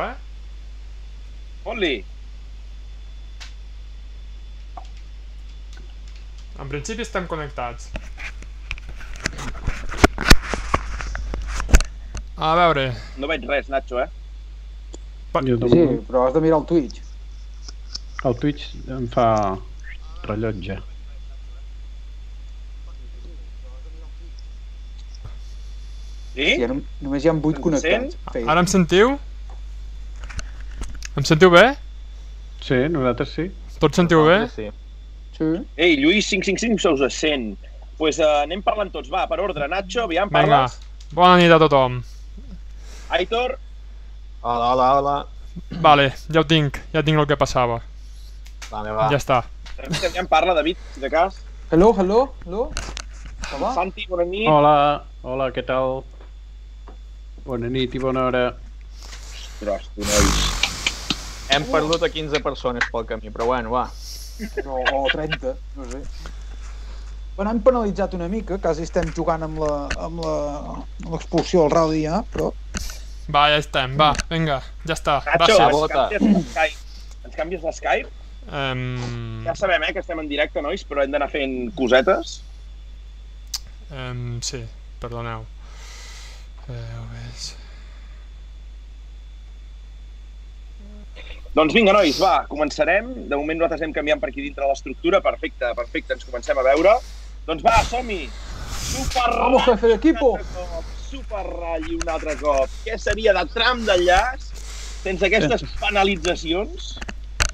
eh? Fot-li. En principi estem connectats. A veure... No veig res, Nacho, eh? Jo Sí, tampoc. però has de mirar el Twitch. El Twitch em fa rellotge. Sí? Sí, nom- només hi ha 8 Ens connectats. Ara em sentiu? Em sentiu bé? Sí, nosaltres sí. Tots sentiu bé? Sí. Sí. Ei, Lluís 555 se us sent. Doncs pues, uh, anem parlant tots, va, per ordre. Nacho, aviam, Vinga, parles. bona nit a tothom. Aitor, Hola, hola, hola. Vale, ja ho tinc, ja tinc el que passava. Vale, va. Ja està. David, aviam, parla, David, si de cas. Hello, hello, hello. Hola. Santi, bona nit. Hola, hola, què tal? Bona nit i bona hora. Ostres, tu, nois. Hem perdut a 15 persones pel camí, però bueno, va. O, o 30, no sé. Bueno, hem penalitzat una mica, quasi estem jugant amb la amb la- amb l'expulsió al rally ja, però... Va, ja estem, va, vinga, ja està, Nacho, gràcies. ens canvies l'Skype. Ens canvies l'Skype? Um, Ja sabem, eh, que estem en directe, nois, però hem d'anar fent cosetes. um, sí, perdoneu. Eh, ves. Doncs vinga, nois, va, començarem. De moment nosaltres anem canviant per aquí dintre l'estructura. Perfecte, perfecte, ens comencem a veure. Doncs va, som-hi! Super Vamos, jefe de equipo! Super ratll un altre cop. Què seria de tram d'enllaç sense aquestes penalitzacions?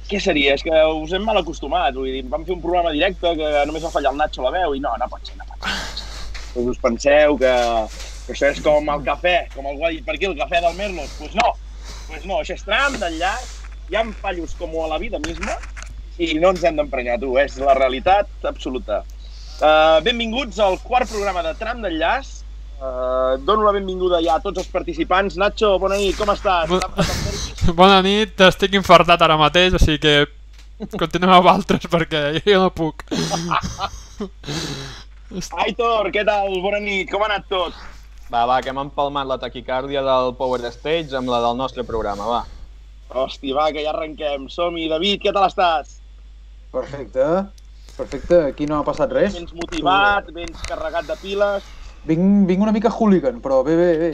Què seria? És que us hem mal acostumat. Vull dir, vam fer un programa directe que només va fallar el Nacho a la veu i no, no pot ser, no pot ser. Doncs us penseu que, que això és com el cafè, com algú ha dit per aquí, el cafè del Merlos. Doncs pues no, pues no, això és tram d'enllaç, hi ha fallos com a la vida misma i no ens hem d'emprenyar, tu, és la realitat absoluta. Uh, benvinguts al quart programa de Tram d'Enllaç. Uh, dono la benvinguda ja a tots els participants. Nacho, bona nit, com estàs? Bo-? Bona nit, estic infartat ara mateix, o sigui que continueu amb altres perquè jo no puc. Aitor, què tal? Bona nit, com ha anat tot? Va, va, que hem empalmat la taquicàrdia del Power Stage amb la del nostre programa, va. Hòstia, va, que ja arrenquem. Som-hi. David, què tal estàs? Perfecte. Perfecte, aquí no ha passat res. Vens motivat, vens carregat de piles. Vinc, vinc una mica hooligan, però bé, bé, bé.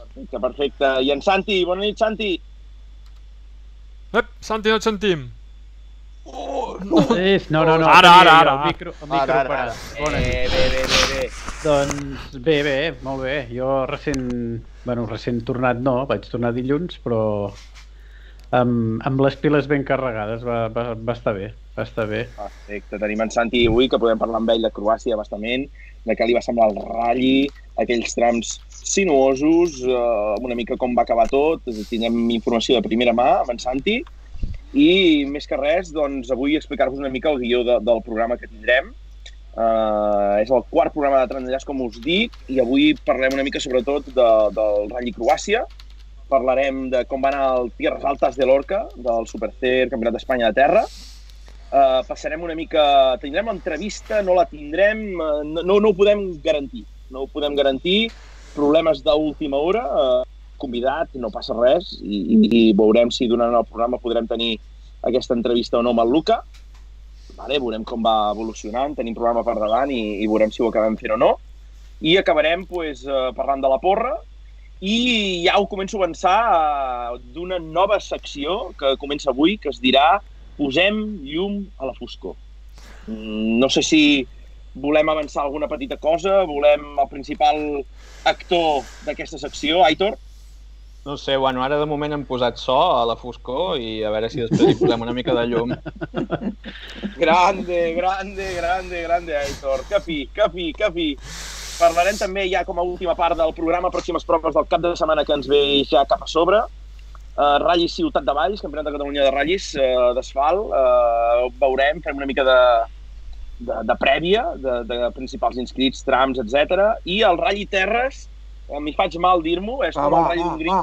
Perfecte, perfecte. I en Santi, bona nit, Santi. Ep, Santi, no et sentim. És, no, no, no. Ara, tenia ara, jo ara. El micro, el micro Ara, ara, ara. Bona nit. Eh, bé, bé, bé, bé. Doncs bé, bé, molt bé. Jo recent, bueno, recent tornat no, vaig tornar dilluns, però amb, amb les piles ben carregades va, va, va estar bé, va estar bé. Perfecte, tenim en Santi avui, que podem parlar amb ell de Croàcia bastament, de què li va semblar el ratll, aquells trams sinuosos, eh, una mica com va acabar tot, tindrem informació de primera mà amb en Santi, i més que res, doncs, avui explicar-vos una mica el guió de, del programa que tindrem. Uh, és el quart programa de Transenllaç, com us dic, i avui parlem una mica sobretot de, del Rally Croàcia. Parlarem de com va anar el Tierras Altas de l'Orca, del Supercer Campionat d'Espanya de Terra. Uh, passarem una mica... Tindrem entrevista, no la tindrem, uh, no, no ho podem garantir. No ho podem garantir. Problemes d'última hora, uh, convidat, no passa res, i, i, i veurem si durant el programa podrem tenir aquesta entrevista o no amb el Luca. Vale, veurem com va evolucionant, tenim programa per davant i, i veurem si ho acabem fent o no. I acabarem pues, uh, parlant de la porra, i ja ho començo a avançar uh, d'una nova secció que comença avui, que es dirà Posem llum a la foscor. Mm, No sé si volem avançar alguna petita cosa, volem el principal actor d'aquesta secció, Aitor. No sé, bueno, ara de moment hem posat so a la foscor i a veure si després hi posem una mica de llum. Grande, grande, grande, grande, Aitor. Que fi, que fi, que fi. Parlarem també ja com a última part del programa pròximes proves del cap de setmana que ens ve ja cap a sobre. Uh, Rallis Ciutat de Valls, Campionat de Catalunya de Rallis uh, d'asfalt. Uh, veurem, farem una mica de, de, de prèvia, de, de principals inscrits, trams, etc. I el Rally Terres, uh, m'hi faig mal dir-m'ho, és Va, com va, el Rally d'Hongria,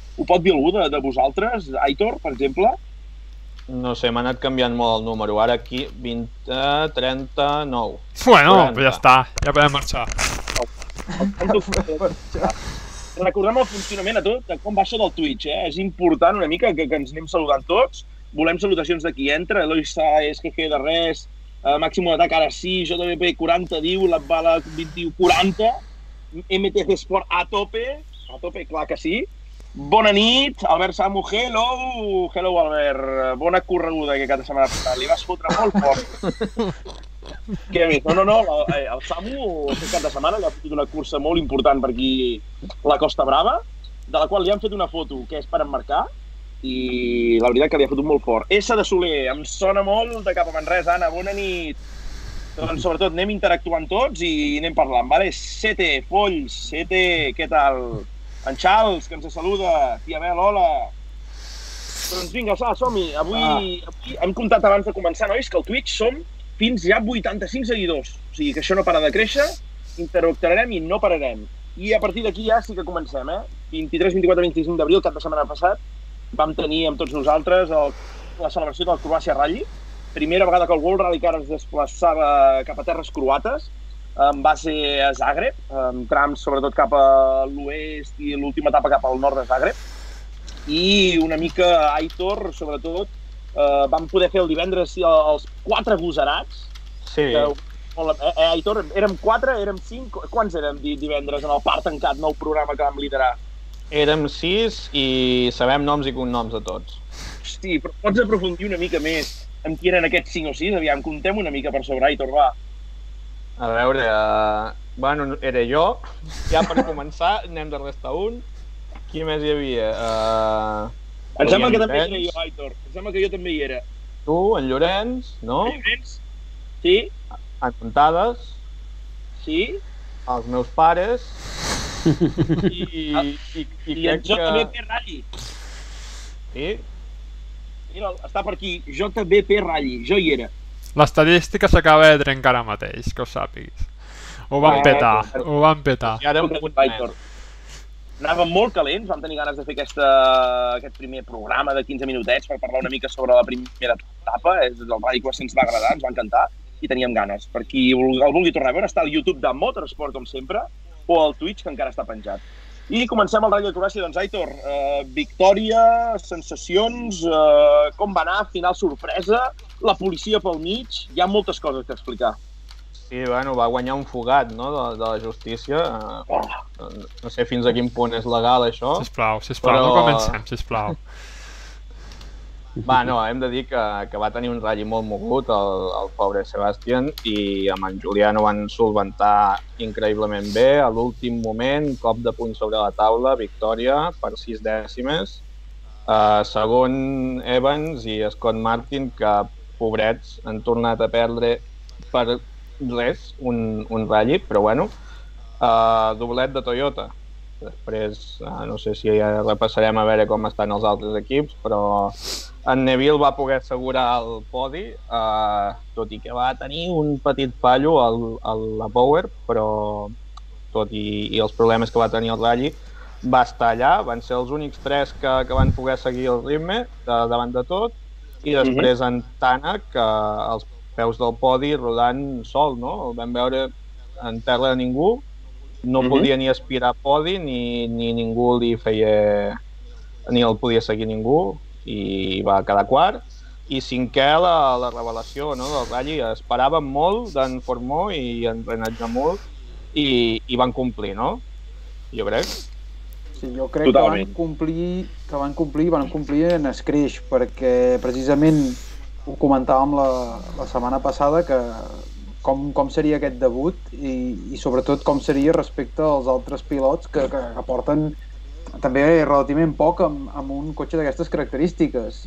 Ho pot dir algú de, de vosaltres, Aitor, per exemple? No sé, m'ha anat canviant molt el número. Ara aquí, 20, 30, 9. Bueno, 40. però ja està, ja podem marxar. Recordem el funcionament a tot, de com va això del Twitch, eh? És important una mica que, que ens anem saludant tots. Volem salutacions de qui entra, Eloi Saez, GG de res, eh, Màximo d'atac ara sí, JBP40 diu, la bala 2140, MTC Sport a tope, a tope, clar que sí. Bona nit, Albert Samu, hello! Hello, Albert. Bona correguda que cada setmana passada. Li vas fotre molt fort. Què més? No, no, no, el, eh, el Samu aquest cap de setmana li ha fotut una cursa molt important per aquí, la Costa Brava, de la qual li han fet una foto que és per emmarcar, i la veritat que li ha fotut molt fort. S de Soler, em sona molt de cap a Manresa, Anna, bona nit. Doncs sobretot anem interactuant tots i anem parlant, vale? Sete, Folls, Sete, què tal? En Charles, que ens saluda, tia Bel, hola. Doncs vinga, va, som-hi. Avui, ah. avui hem comptat abans de començar, nois, que al Twitch som fins ja 85 seguidors. O sigui que això no para de créixer, interactuarem i no pararem. I a partir d'aquí ja sí que comencem, eh? 23, 24, 25 d'abril, cap de setmana passat, vam tenir amb tots nosaltres el, la celebració del Croàcia Rally. Primera vegada que el World Rally Car es desplaçava cap a terres croates, em va ser a Zagreb, amb trams sobretot cap a l'oest i l'última etapa cap al nord de Zagreb. I una mica Aitor, sobretot, eh, vam poder fer el divendres els quatre gosarats. Sí, Que, eh, eh, Aitor, érem quatre, érem cinc, quants érem di- divendres en el parc tancat, nou programa que vam liderar? érem sis i sabem noms i cognoms de tots. Hosti, però pots aprofundir una mica més en qui eren aquests cinc o sis? Aviam, contem una mica per sobre, Aitor, va. A veure, uh, bueno, era jo. Ja per començar, anem de restar un. Qui més hi havia? Uh, Em sembla que també Llorenç, era jo, Aitor. Em sembla que jo també hi era. Tu, en Llorenç, no? Llorenç? Sí? En Contades, Sí? els meus pares i, i, i, I, crec en JBP que... Rally. Sí? Mira, està per aquí. JBP Rally. Jo hi era. L'estadística s'acaba de trencar ara mateix, que ho sàpiguis. Ho van Ah, petar, claro. ho van petar. I ara punt Aitor. més. Anàvem molt calents, vam tenir ganes de fer aquesta, aquest primer programa de 15 minutets per parlar una mica sobre la primera etapa. És el Rally Cross ens va agradar, ens va encantar i teníem ganes. Per qui el vulgui tornar a veure, està al YouTube de Motorsport, com sempre, o al Twitch, que encara està penjat. I comencem el de Croàcia. Doncs, Aitor, eh, victòria, sensacions, eh, com va anar, final sorpresa, la policia pel mig, hi ha moltes coses que explicar. Sí, bueno, va guanyar un fugat, no?, de, de la justícia. Oh, No sé fins a quin punt és legal, això. Sisplau, sisplau, Però- no comencem, sisplau. Va, no, hem de dir que, que va tenir un ratll molt mogut, el, el pobre Sebastián, i amb en Julián ho van solventar increïblement bé. A l'últim moment, cop de punt sobre la taula, victòria per sis dècimes. Uh, segon Evans i Scott Martin, que pobrets han tornat a perdre per res, un, un ratll, però bueno, uh, doblet de Toyota. Després, uh, no sé si ja repassarem a veure com estan els altres equips, però en Neville va poder assegurar el podi, eh, tot i que va tenir un petit fallo al, a la Power, però tot i, i els problemes que va tenir el Rally, va estar allà, van ser els únics tres que, que van poder seguir el ritme de, davant de tot, i després en Tana, que als peus del podi rodant sol, no? El vam veure en terra de ningú, no Mhm. podia ni aspirar podi, ni, ni ningú li feia... ni el podia seguir ningú, i va quedar quart. I cinquè, la, la revelació no, del Rally. Esperàvem molt d'en Formó i en Renat Jamul i, i van complir, no? Jo crec. Sí, jo crec Totalment. que van complir, que van complir, van complir en escreix, perquè precisament ho comentàvem la, la setmana passada que com, com seria aquest debut i, i sobretot com seria respecte als altres pilots que, que, que porten també relativament poc amb, amb un cotxe d'aquestes característiques.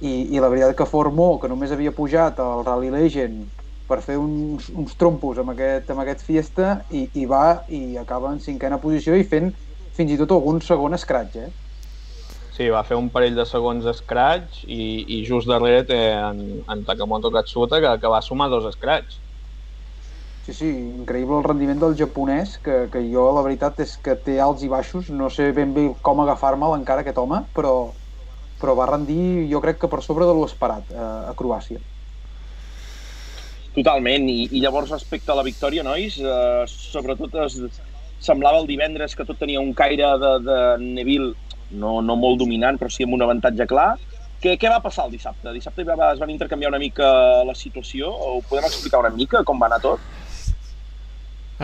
I, I la veritat que Formó, que només havia pujat al Rally Legend per fer uns, uns trompos amb aquest, amb aquest Fiesta i, i va i acaba en cinquena posició i fent fins i tot algun segon scratch, eh? Sí, va fer un parell de segons scratch i, i just darrere té en, en Takamoto Katsuta que, que va sumar dos scratch. Sí, sí, increïble el rendiment del japonès, que, que jo la veritat és que té alts i baixos, no sé ben bé com agafar-me'l encara aquest home, però, però va rendir jo crec que per sobre de l'esperat a, a Croàcia. Totalment, I, i llavors respecte a la victòria, nois, eh, sobretot es, semblava el divendres que tot tenia un caire de, de Neville, no, no molt dominant, però sí amb un avantatge clar. Què, què va passar el dissabte? Dissabte va, es van intercanviar una mica la situació, o ho podem explicar una mica com va anar tot?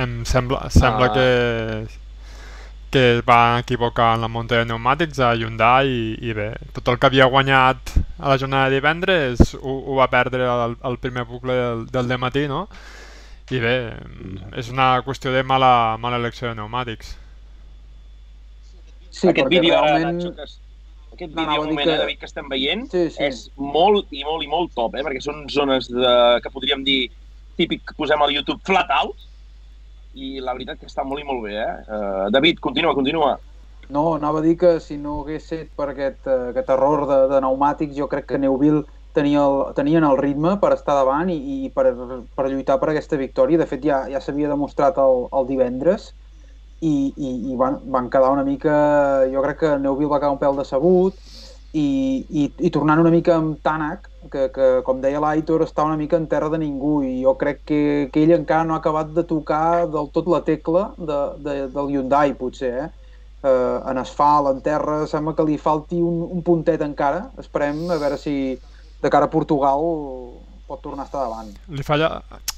Em sembla, sembla Ah. que, que es va equivocar en la munta de pneumàtics a Hyundai i, i bé, tot el que havia guanyat a la jornada de divendres ho, ho va perdre al, al primer bucle del, del matí, no? I bé, és una qüestió de mala, mala elecció de pneumàtics. Sí, aquest vídeo, ara, realment... Nacho, que, es- aquest No, vídeo, dir moment, que- David, que estem veient, Sí, sí. és molt i molt i molt top, eh? perquè són zones de, que podríem dir típic que posem al YouTube flat out, i la veritat que està molt i molt bé. Eh? Uh, David, continua, continua. No, anava a dir que si no hagués set per aquest, eh, aquest error de, de pneumàtics, jo crec que Neuville tenia el, tenien el ritme per estar davant i, i per, per lluitar per aquesta victòria. De fet, ja, ja s'havia demostrat el, el divendres i, i, i van, van quedar una mica... Jo crec que Neuville va quedar un pèl decebut i, i, i tornant una mica amb Tanak, que, que com deia l'Aitor, està una mica en terra de ningú i jo crec que, que ell encara no ha acabat de tocar del tot la tecla de, de, del Hyundai, potser, eh? eh, en asfalt, en terra, sembla que li falti un, un puntet encara. Esperem a veure si de cara a Portugal pot tornar a estar davant. Li, falla,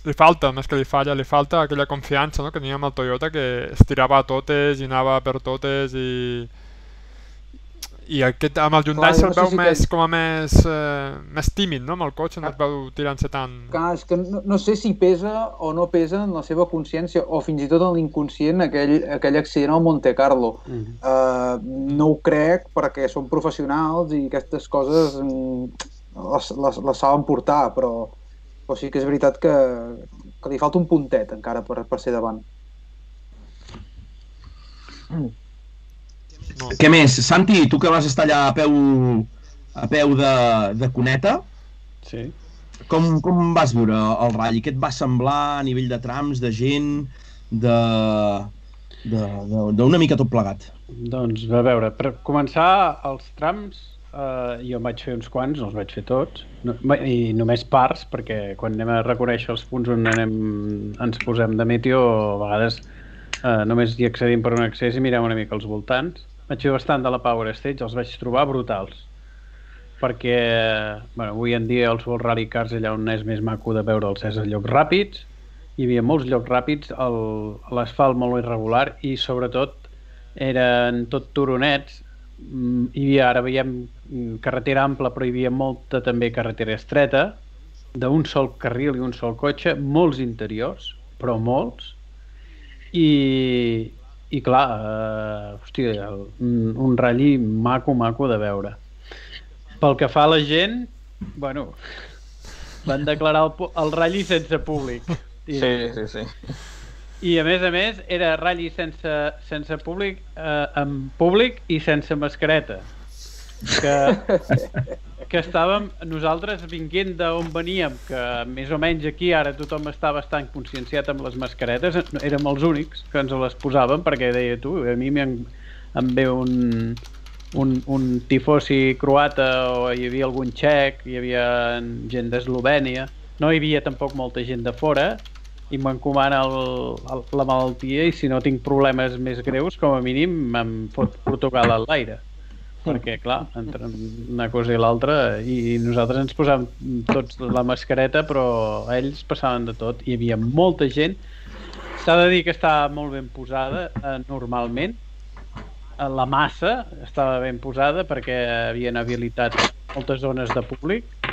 li falta, més que li falla, li falta aquella confiança no? que tenia amb el Toyota que es tirava a totes i anava per totes i i aquest, amb el Hyundai se'l no sé veu si més, aquest- com a més, eh, més tímid, no? Amb el cotxe no es veu tirant-se tant... Clar, és que no, no sé si pesa o no pesa en la seva consciència o fins i tot en l'inconscient aquell, aquell accident al Monte Carlo. Mm. Uh, no ho crec perquè són professionals i aquestes coses mm, les, les, les saben portar, però, però sí que és veritat que, que li falta un puntet encara per, per ser davant. No. Què més? Santi, tu que vas estar allà a peu, a peu de, de cuneta, Sí. com, com vas viure el ratll? Què et va semblar a nivell de trams, de gent, de de- d'una mica tot plegat? Doncs, a veure, per començar, els trams, eh, jo en vaig fer uns quants, els vaig fer tots, no, i només parts, perquè quan anem a reconèixer els punts on anem, ens posem de meteo, a vegades eh, només hi accedim per un accés i mirem una mica als voltants. Vaig fer bastant de la Power Stage, els vaig trobar brutals perquè bueno, avui en dia els World Rally Cars allà on és més maco de veure'ls és a llocs ràpids hi havia molts llocs ràpids l'asfalt molt irregular i sobretot eren tot turonets hi havia, ara veiem mm, carretera ampla però hi havia molta també carretera estreta d'un sol carril i un sol cotxe molts interiors, però molts. I, i clar eh, hòstia, un, un ratll maco maco de veure. Pel que fa a la gent bueno van declarar el, el ratll sense públic. Sí, sí, sí. I a més a més era ratll sense, sense públic eh, amb públic i sense mascareta. Que, que estàvem nosaltres vinguent d'on veníem que més o menys aquí ara tothom està bastant conscienciat amb les mascaretes. Érem els únics que ens les posàvem perquè deia tu, a mi em, em ve un, un, un tifosi croata o hi havia algun txec, hi havia gent d'Eslovènia. No hi havia tampoc molta gent de fora i m'encomana la malaltia i si no tinc problemes més greus com a mínim em fot Portugal a l'aire. Perquè clar, entre una cosa i l'altra i nosaltres ens posàvem tots la mascareta però ells passaven de tot. Hi havia molta gent. S'ha de dir que estava molt ben posada eh, normalment. Eh, la massa estava ben posada perquè havien habilitat moltes zones de públic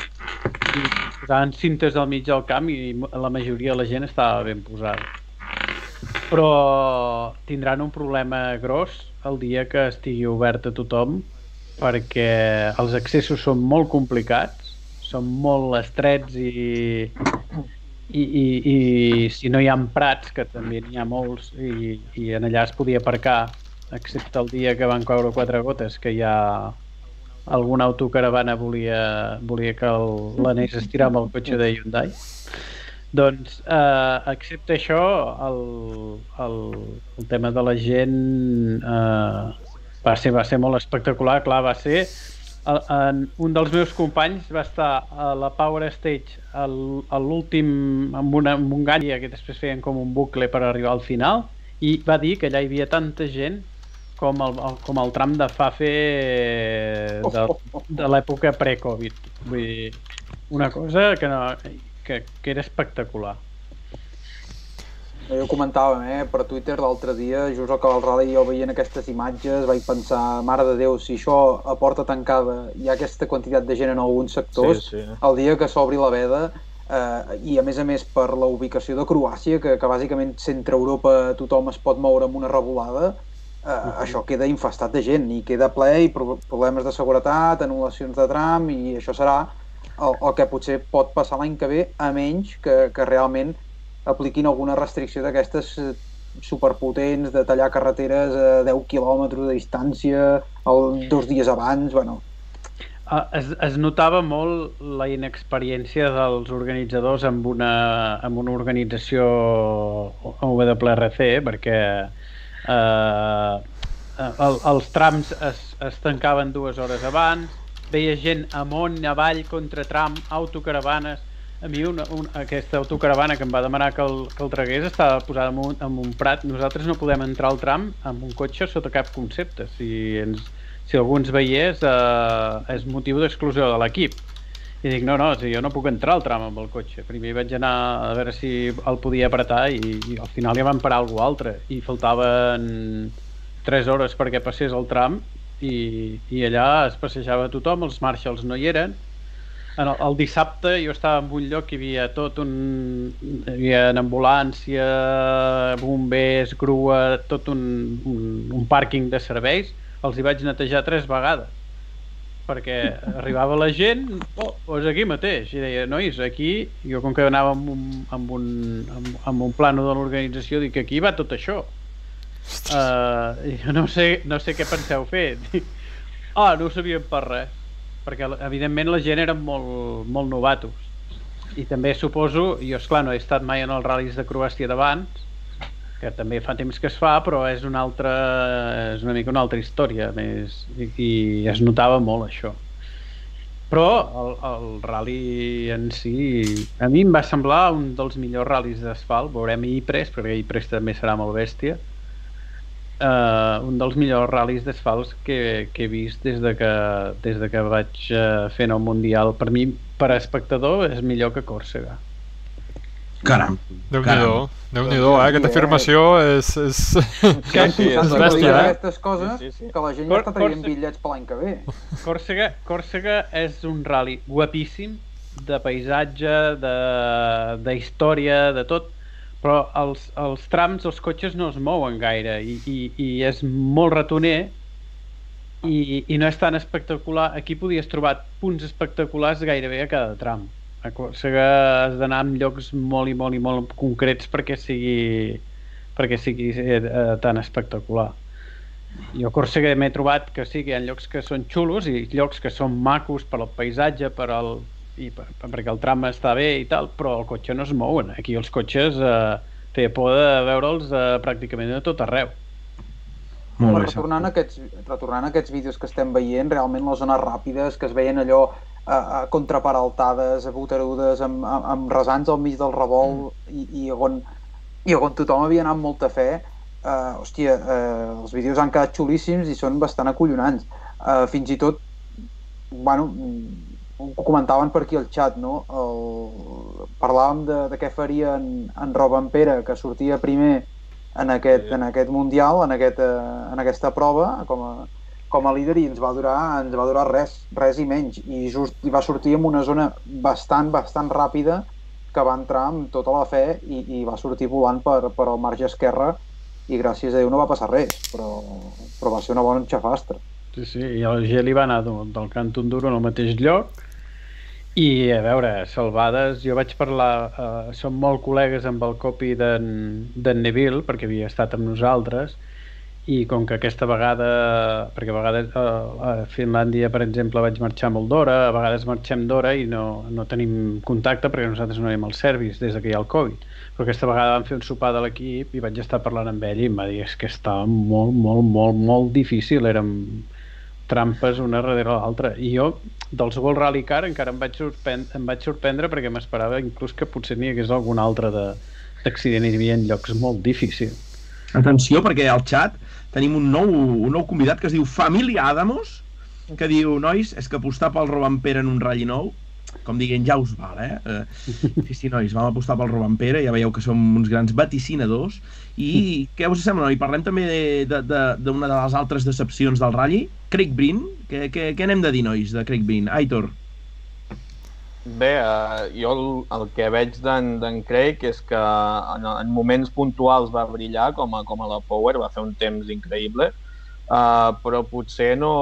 posaven cintes al mig del camp i la majoria de la gent estava ben posada. Però tindran un problema gros el dia que estigui obert a tothom perquè els accessos són molt complicats són molt estrets i, i, i, i si no hi ha prats, que també n'hi ha molts, i, i en allà es podia aparcar excepte el dia que van caure quatre gotes, que ja alguna autocaravana volia, volia que l'anés a estirar amb el cotxe de Hyundai. Doncs, eh, excepte això, el, el, el tema de la gent eh, va, ser, va ser molt espectacular. Clar, va ser... El, en, un dels meus companys va estar a la Power Stage a l'últim amb, una, amb un gall que després feien com un bucle per arribar al final i va dir que allà hi havia tanta gent com el, el, com el tram de Fafe de, de l'època pre-Covid. Vull dir, una cosa que, no, que, que era espectacular. Jo ho comentàvem eh, per Twitter l'altre dia, just al acabar el rally jo veient aquestes imatges vaig pensar, mare de Déu, si això a porta tancada hi ha aquesta quantitat de gent en alguns sectors, Sí, sí. el dia que s'obri la veda eh, i a més a més per la ubicació de Croàcia, que, que bàsicament centre Europa tothom es pot moure amb una revolada, eh, això queda infestat de gent i queda ple i pro problemes de seguretat, anul·lacions de tram i això serà el, el que potser pot passar l'any que ve, a menys que, que realment apliquin alguna restricció d'aquestes eh, superpotents de tallar carreteres a 10 quilòmetres de distància el, dos dies abans, bueno, Ah, Es, es notava molt la inexperiència dels organitzadors amb una, amb una organització WRC, perquè eh, el, els trams es, es tancaven dues hores abans, veia gent amunt, avall, contra tram, autocaravanes. A mi una, una, aquesta autocaravana que em va demanar que el, que el tragués estava posada en un, en un prat. Nosaltres no podem entrar al tram amb un cotxe sota cap concepte. Si, ens, si algú ens veiés, eh, és motiu d'exclusió de l'equip. I dic, no, no, si jo no puc entrar al tram amb el cotxe. Primer vaig anar a veure si el podia apretar i, i al final ja van parar algú altre. I faltaven 3 hores perquè passés el tram i, i allà es passejava tothom, els marshals no hi eren. En el, el dissabte jo estava en un lloc que hi havia tot un... Hi havia ambulància, bombers, grua, tot un, un, un pàrquing de serveis. Els hi vaig netejar tres vegades perquè arribava la gent, oh, doncs aquí mateix, i deia, nois, aquí, jo com que anava amb un, amb un, amb, amb un plano de l'organització, dic, aquí va tot això. Uh, jo no sé, no sé què penseu fer. Ah, no ho sabíem per res, perquè evidentment la gent eren molt, molt novatos. I també suposo, jo esclar no he estat mai en els ral·lis de Croàcia d'abans, que també fa temps que es fa, però és una altra, és una mica una altra història més, i, i es notava molt això. Però el, el rally en si, a mi em va semblar un dels millors ral·lis d'asfalt, veurem Ypres, perquè Ypres també serà molt bèstia, uh, un dels millors ral·lis d'asfalts que, que he vist des de que, des de que vaig uh, fent el Mundial. Per mi, per espectador, és millor que Còrsega. Caram. Déu nhi déu eh? Aquesta afirmació és... és... Que, sí, s'han és bèstia, eh? aquestes coses Sí, sí, sí. que la gent Cor- ja està traient Còrsega- bitllets per l'any que ve. Còrsega, Còrsega és un rally guapíssim, de paisatge, de, de història, de tot, però els, els trams, els cotxes no es mouen gaire i, i, i és molt ratoner i, i no és tan espectacular. Aquí podies trobar punts espectaculars gairebé a cada tram. A Còrsega has d'anar en llocs molt i molt i molt concrets perquè sigui, perquè sigui eh, tan espectacular. Jo a Còrsega m'he trobat que sí que hi ha llocs que són xulos i llocs que són macos per al paisatge, per al, i per, per, perquè el tram està bé i tal, però el cotxe no es mouen. Aquí els cotxes eh, té por de veure'ls eh, pràcticament de tot arreu. Molt bé, retornant, a aquests, retornant a aquests vídeos que estem veient, realment les zones ràpides que es veien allò a, a contraparaltades, a boterudes, amb, amb, amb resants al mig del revolt i, i, on, i on tothom havia anat molta fe, uh, hòstia, uh, els vídeos han quedat xulíssims i són bastant acollonants. Uh, fins i tot, bueno, mm, ho comentaven per aquí al xat, no? El... Parlàvem de, de què faria en, en Robben Pere, que sortia primer en aquest, en aquest Mundial, en, aquest, eh, en aquesta prova, com a, com a líder, i ens va durar, ens va durar res, res i menys. I just i va sortir en una zona bastant, bastant ràpida que va entrar amb tota la fe i, i va sortir volant per, per al marge esquerre i gràcies a Déu no va passar res, però, però va ser una bona xafastra. Sí, sí, i el Geli va anar del, del Canton Duro en el mateix lloc i a veure, salvades, jo vaig parlar, eh, som molt col·legues amb el copi d'en Neville, perquè havia estat amb nosaltres, i com que aquesta vegada, perquè a vegades a, a Finlàndia, per exemple, vaig marxar molt d'hora, a vegades marxem d'hora i no, no tenim contacte perquè nosaltres no anem al service des que hi ha el Covid. Però aquesta vegada vam fer un sopar de l'equip i vaig estar parlant amb ell i em va dir és que estava molt, molt, molt, molt difícil, érem trampes una darrere l'altra. I jo, dels World Rally Car, encara em vaig, sorprendre, em vaig sorprendre perquè m'esperava inclús que potser n'hi hagués algun altre d'accident i hi havia llocs molt difícils. Atenció, perquè al xat tenim un nou, un nou convidat que es diu Família Adamos, que diu, nois, és que apostar pel Robampera en un ratll nou, com diguem, ja us val, eh? eh? Sí, sí, nois, vam apostar pel Robampera, ja veieu que som uns grans vaticinadors. I què us sembla, noi? Parlem també d'una de, de, de, de les altres decepcions del ratll. Craig Breen, què, què, què n'hem de dir, nois, de Craig Breen? Aitor. Bé, uh, jo el, el que veig d'en Craig és que en, en moments puntuals va brillar, com a, com a la Power, va fer un temps increïble, uh, però potser no,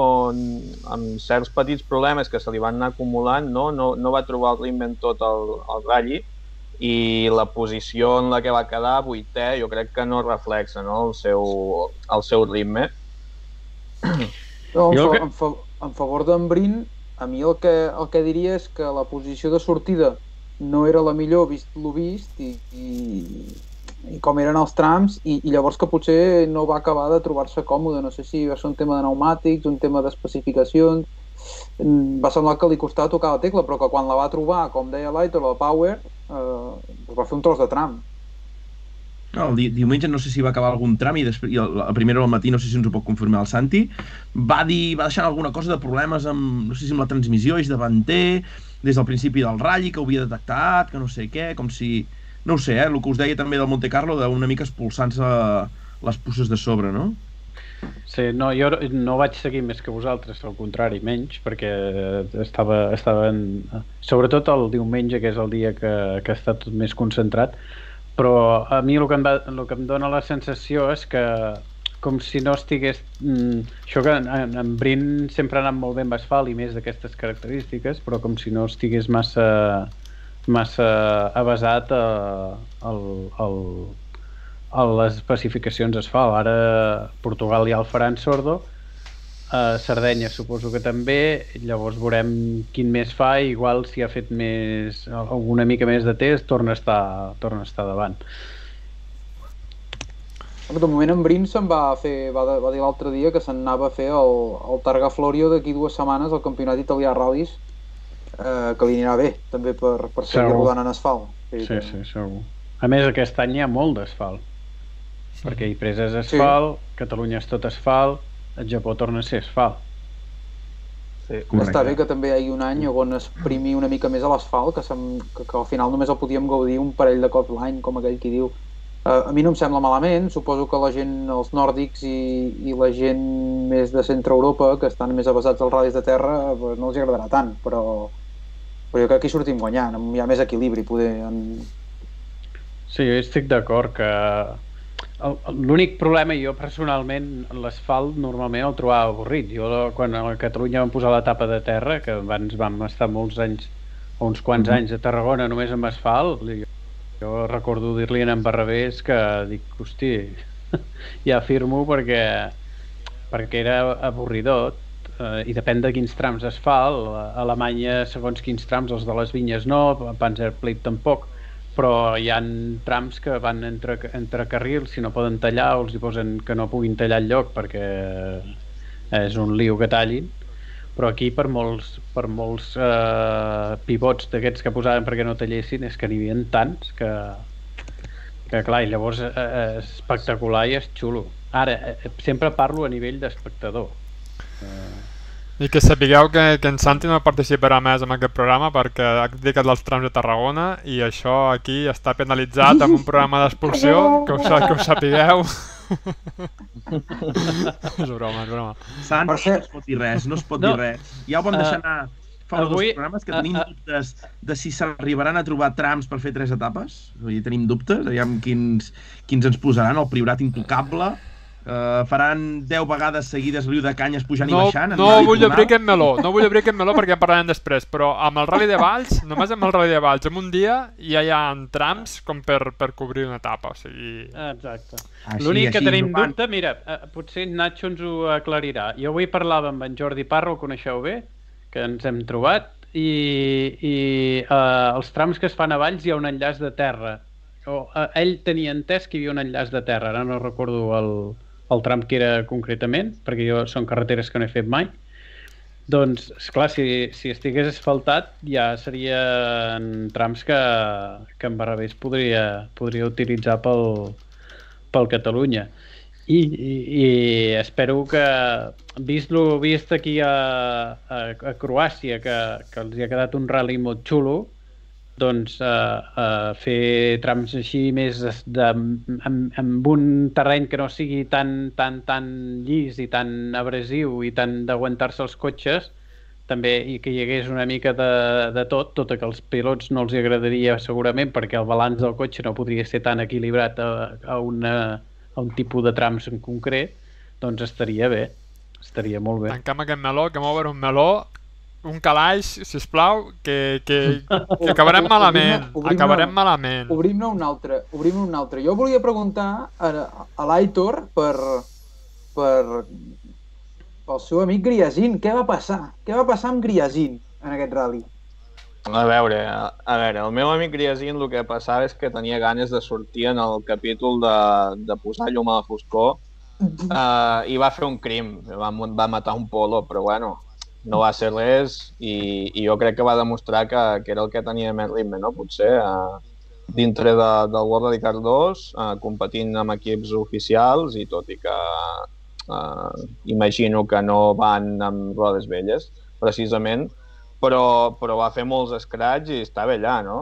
amb certs petits problemes que se li van anar acumulant, no, no, no va trobar el ritme en tot el, el ralli i la posició en la que va quedar, vuitè, jo crec que no reflexa no, el, seu, el seu ritme. No, en, fa, que... en, fa, en favor d'en Brin, a mi el que, el que diria és que la posició de sortida no era la millor vist lo vist i, i, i com eren els trams i, i llavors que potser no va acabar de trobar-se còmode, no sé si va ser un tema de pneumàtics, un tema d'especificacions. Mm, va semblar que li costava tocar la tecla però que quan la va trobar, com deia l'Aitor, la Power eh, va fer un tros de tram no, el di diumenge no sé si va acabar algun tram i, després, i el, el primer al matí, no sé si ens ho pot confirmar el Santi, va dir, va deixar alguna cosa de problemes amb, no sé si amb la transmissió, eix davanter, des del principi del ratll, que ho havia detectat, que no sé què, com si... No ho sé, eh, el que us deia també del Monte Carlo, d'una mica expulsant-se les pusses de sobre, no? Sí, no, jo no vaig seguir més que vosaltres, al contrari, menys, perquè estava, estava en... sobretot el diumenge, que és el dia que, que està tot més concentrat, però a mi el que, em va, el que em dona la sensació és que com si no estigués... Mm, això que en, en Brin sempre ha anat molt bé amb i més d'aquestes característiques, però com si no estigués massa massa avasat a, a, a, a les especificacions asfalt. Ara Portugal ja el faran sordo, a Sardenya suposo que també, llavors veurem quin més fa i igual si ha fet més, alguna mica més de test torna a estar, torna a estar davant. De moment en Brin se'n va fer, va, va dir l'altre dia que se'n anava a fer el, el Targa Florio d'aquí dues setmanes al campionat italià Rallys eh, que li anirà bé també per, per seguir segur. rodant en asfalt. Sí, sí, sí, segur. A més aquest any hi ha molt d'asfalt perquè Ipresa és asfalt, sí. Catalunya és tot asfalt, el Japó torna a ser asfalt. Sí, Està bé que també hi hagi un any on es primi una mica més a l'asfalt, que, que, que al final només el podíem gaudir un parell de cops l'any, com aquell qui diu. Uh, a mi no em sembla malament, suposo que la gent, els nòrdics i, i la gent més de centre Europa, que estan més avasats als ral·lis de terra, pues no els agradarà tant, però, però jo crec que hi sortim guanyant, hi ha més equilibri, poder... En... Sí, jo estic d'acord que L'únic problema, jo personalment, l'asfalt normalment el trobava avorrit. Jo, quan a Catalunya vam posar l'etapa de terra, que abans vam estar molts anys, o uns quants mm -hmm. anys a Tarragona només amb asfalt, jo, jo recordo dir-li en Barrabés que dic, hosti, ja firmo perquè, perquè era avorridor eh, i depèn de quins trams es fa. A Alemanya, segons quins trams, els de les vinyes no, Panzerplit tampoc, però hi han trams que van entre, entre carrils, si no poden tallar o els hi posen que no puguin tallar el lloc perquè és un liu que tallin. Però aquí per molts, per molts eh, pivots d'aquests que posaven perquè no tallessin és que n'hi havia tants que, que clar, i llavors eh, és espectacular i és xulo. Ara, eh, sempre parlo a nivell d'espectador. Eh, i que sapigueu que, que en Santi no participarà més en aquest programa perquè ha dedicat els trams de Tarragona i això aquí està penalitzat amb un programa d'expulsió, que, us, que ho sapigueu. és broma, és broma. Sant, no es pot dir res, no es pot no. dir res. Ja ho vam deixar anar fa Avui, dos programes que tenim uh, uh, dubtes de si s'arribaran a trobar trams per fer tres etapes. Vull dir, tenim dubtes, aviam quins, quins ens posaran, el Priorat intocable, Uh, faran 10 vegades seguides riu de canyes pujant No, i baixant? no i vull obrir aquest meló, no vull obrir aquest meló perquè en parlarem després, però amb el Rally de Valls, només amb el Rally de Valls, en un dia ja hi ha trams com per, per cobrir una etapa, o sigui... Exacte. L'únic que tenim no van. dubte, mira, eh, potser Nacho ens ho aclarirà. Jo avui parlava amb en Jordi Parro, el coneixeu bé, que ens hem trobat, i, i eh, els trams que es fan a Valls hi ha un enllaç de terra. O, eh, ell tenia entès que hi havia un enllaç de terra, ara no recordo el, el tram que era concretament, perquè jo són carreteres que no he fet mai. Doncs, esclar, si, si estigués asfaltat ja serien trams que, que en Barrabés podria, podria utilitzar pel, pel Catalunya. I, i, i espero que, vist lo vist aquí a, a, a Croàcia, que, que els hi ha quedat un rally molt xulo, doncs eh, eh, fer trams així més de, de, amb, amb un terreny que no sigui tan, tan, tan llis i tan abrasiu i tan d'aguantar-se els cotxes, també i que hi hagués una mica de, de tot, tot que als pilots no els agradaria segurament perquè el balanç del cotxe no podria ser tan equilibrat a, a, una, a un tipus de trams en concret, doncs estaria bé, estaria molt bé. Tancam aquest meló, que m'obre un meló, un calaix, sisplau, que, que, que acabarem obrim-ne, obrim-ne- acabarem malament. Obrim-ne un altre, obrim un altre. Jo volia preguntar a, a l'Aitor per, per, pel seu amic Griasin. Què va passar? Què va passar amb Griasin en aquest rally? A veure, a, a veure, el meu amic Griasin el que passava és que tenia ganes de sortir en el capítol de, de posar llum a la foscor uh, i va fer un crim, va, va matar un polo, però bueno, no va ser res i, i jo crec que va demostrar que, que era el que tenia més ritme, no? Potser uh, dintre de, del World Rally Car 2, uh, competint amb equips oficials i tot i que uh, imagino que no van amb rodes velles, precisament, però, però va fer molts escrats i estava allà, no?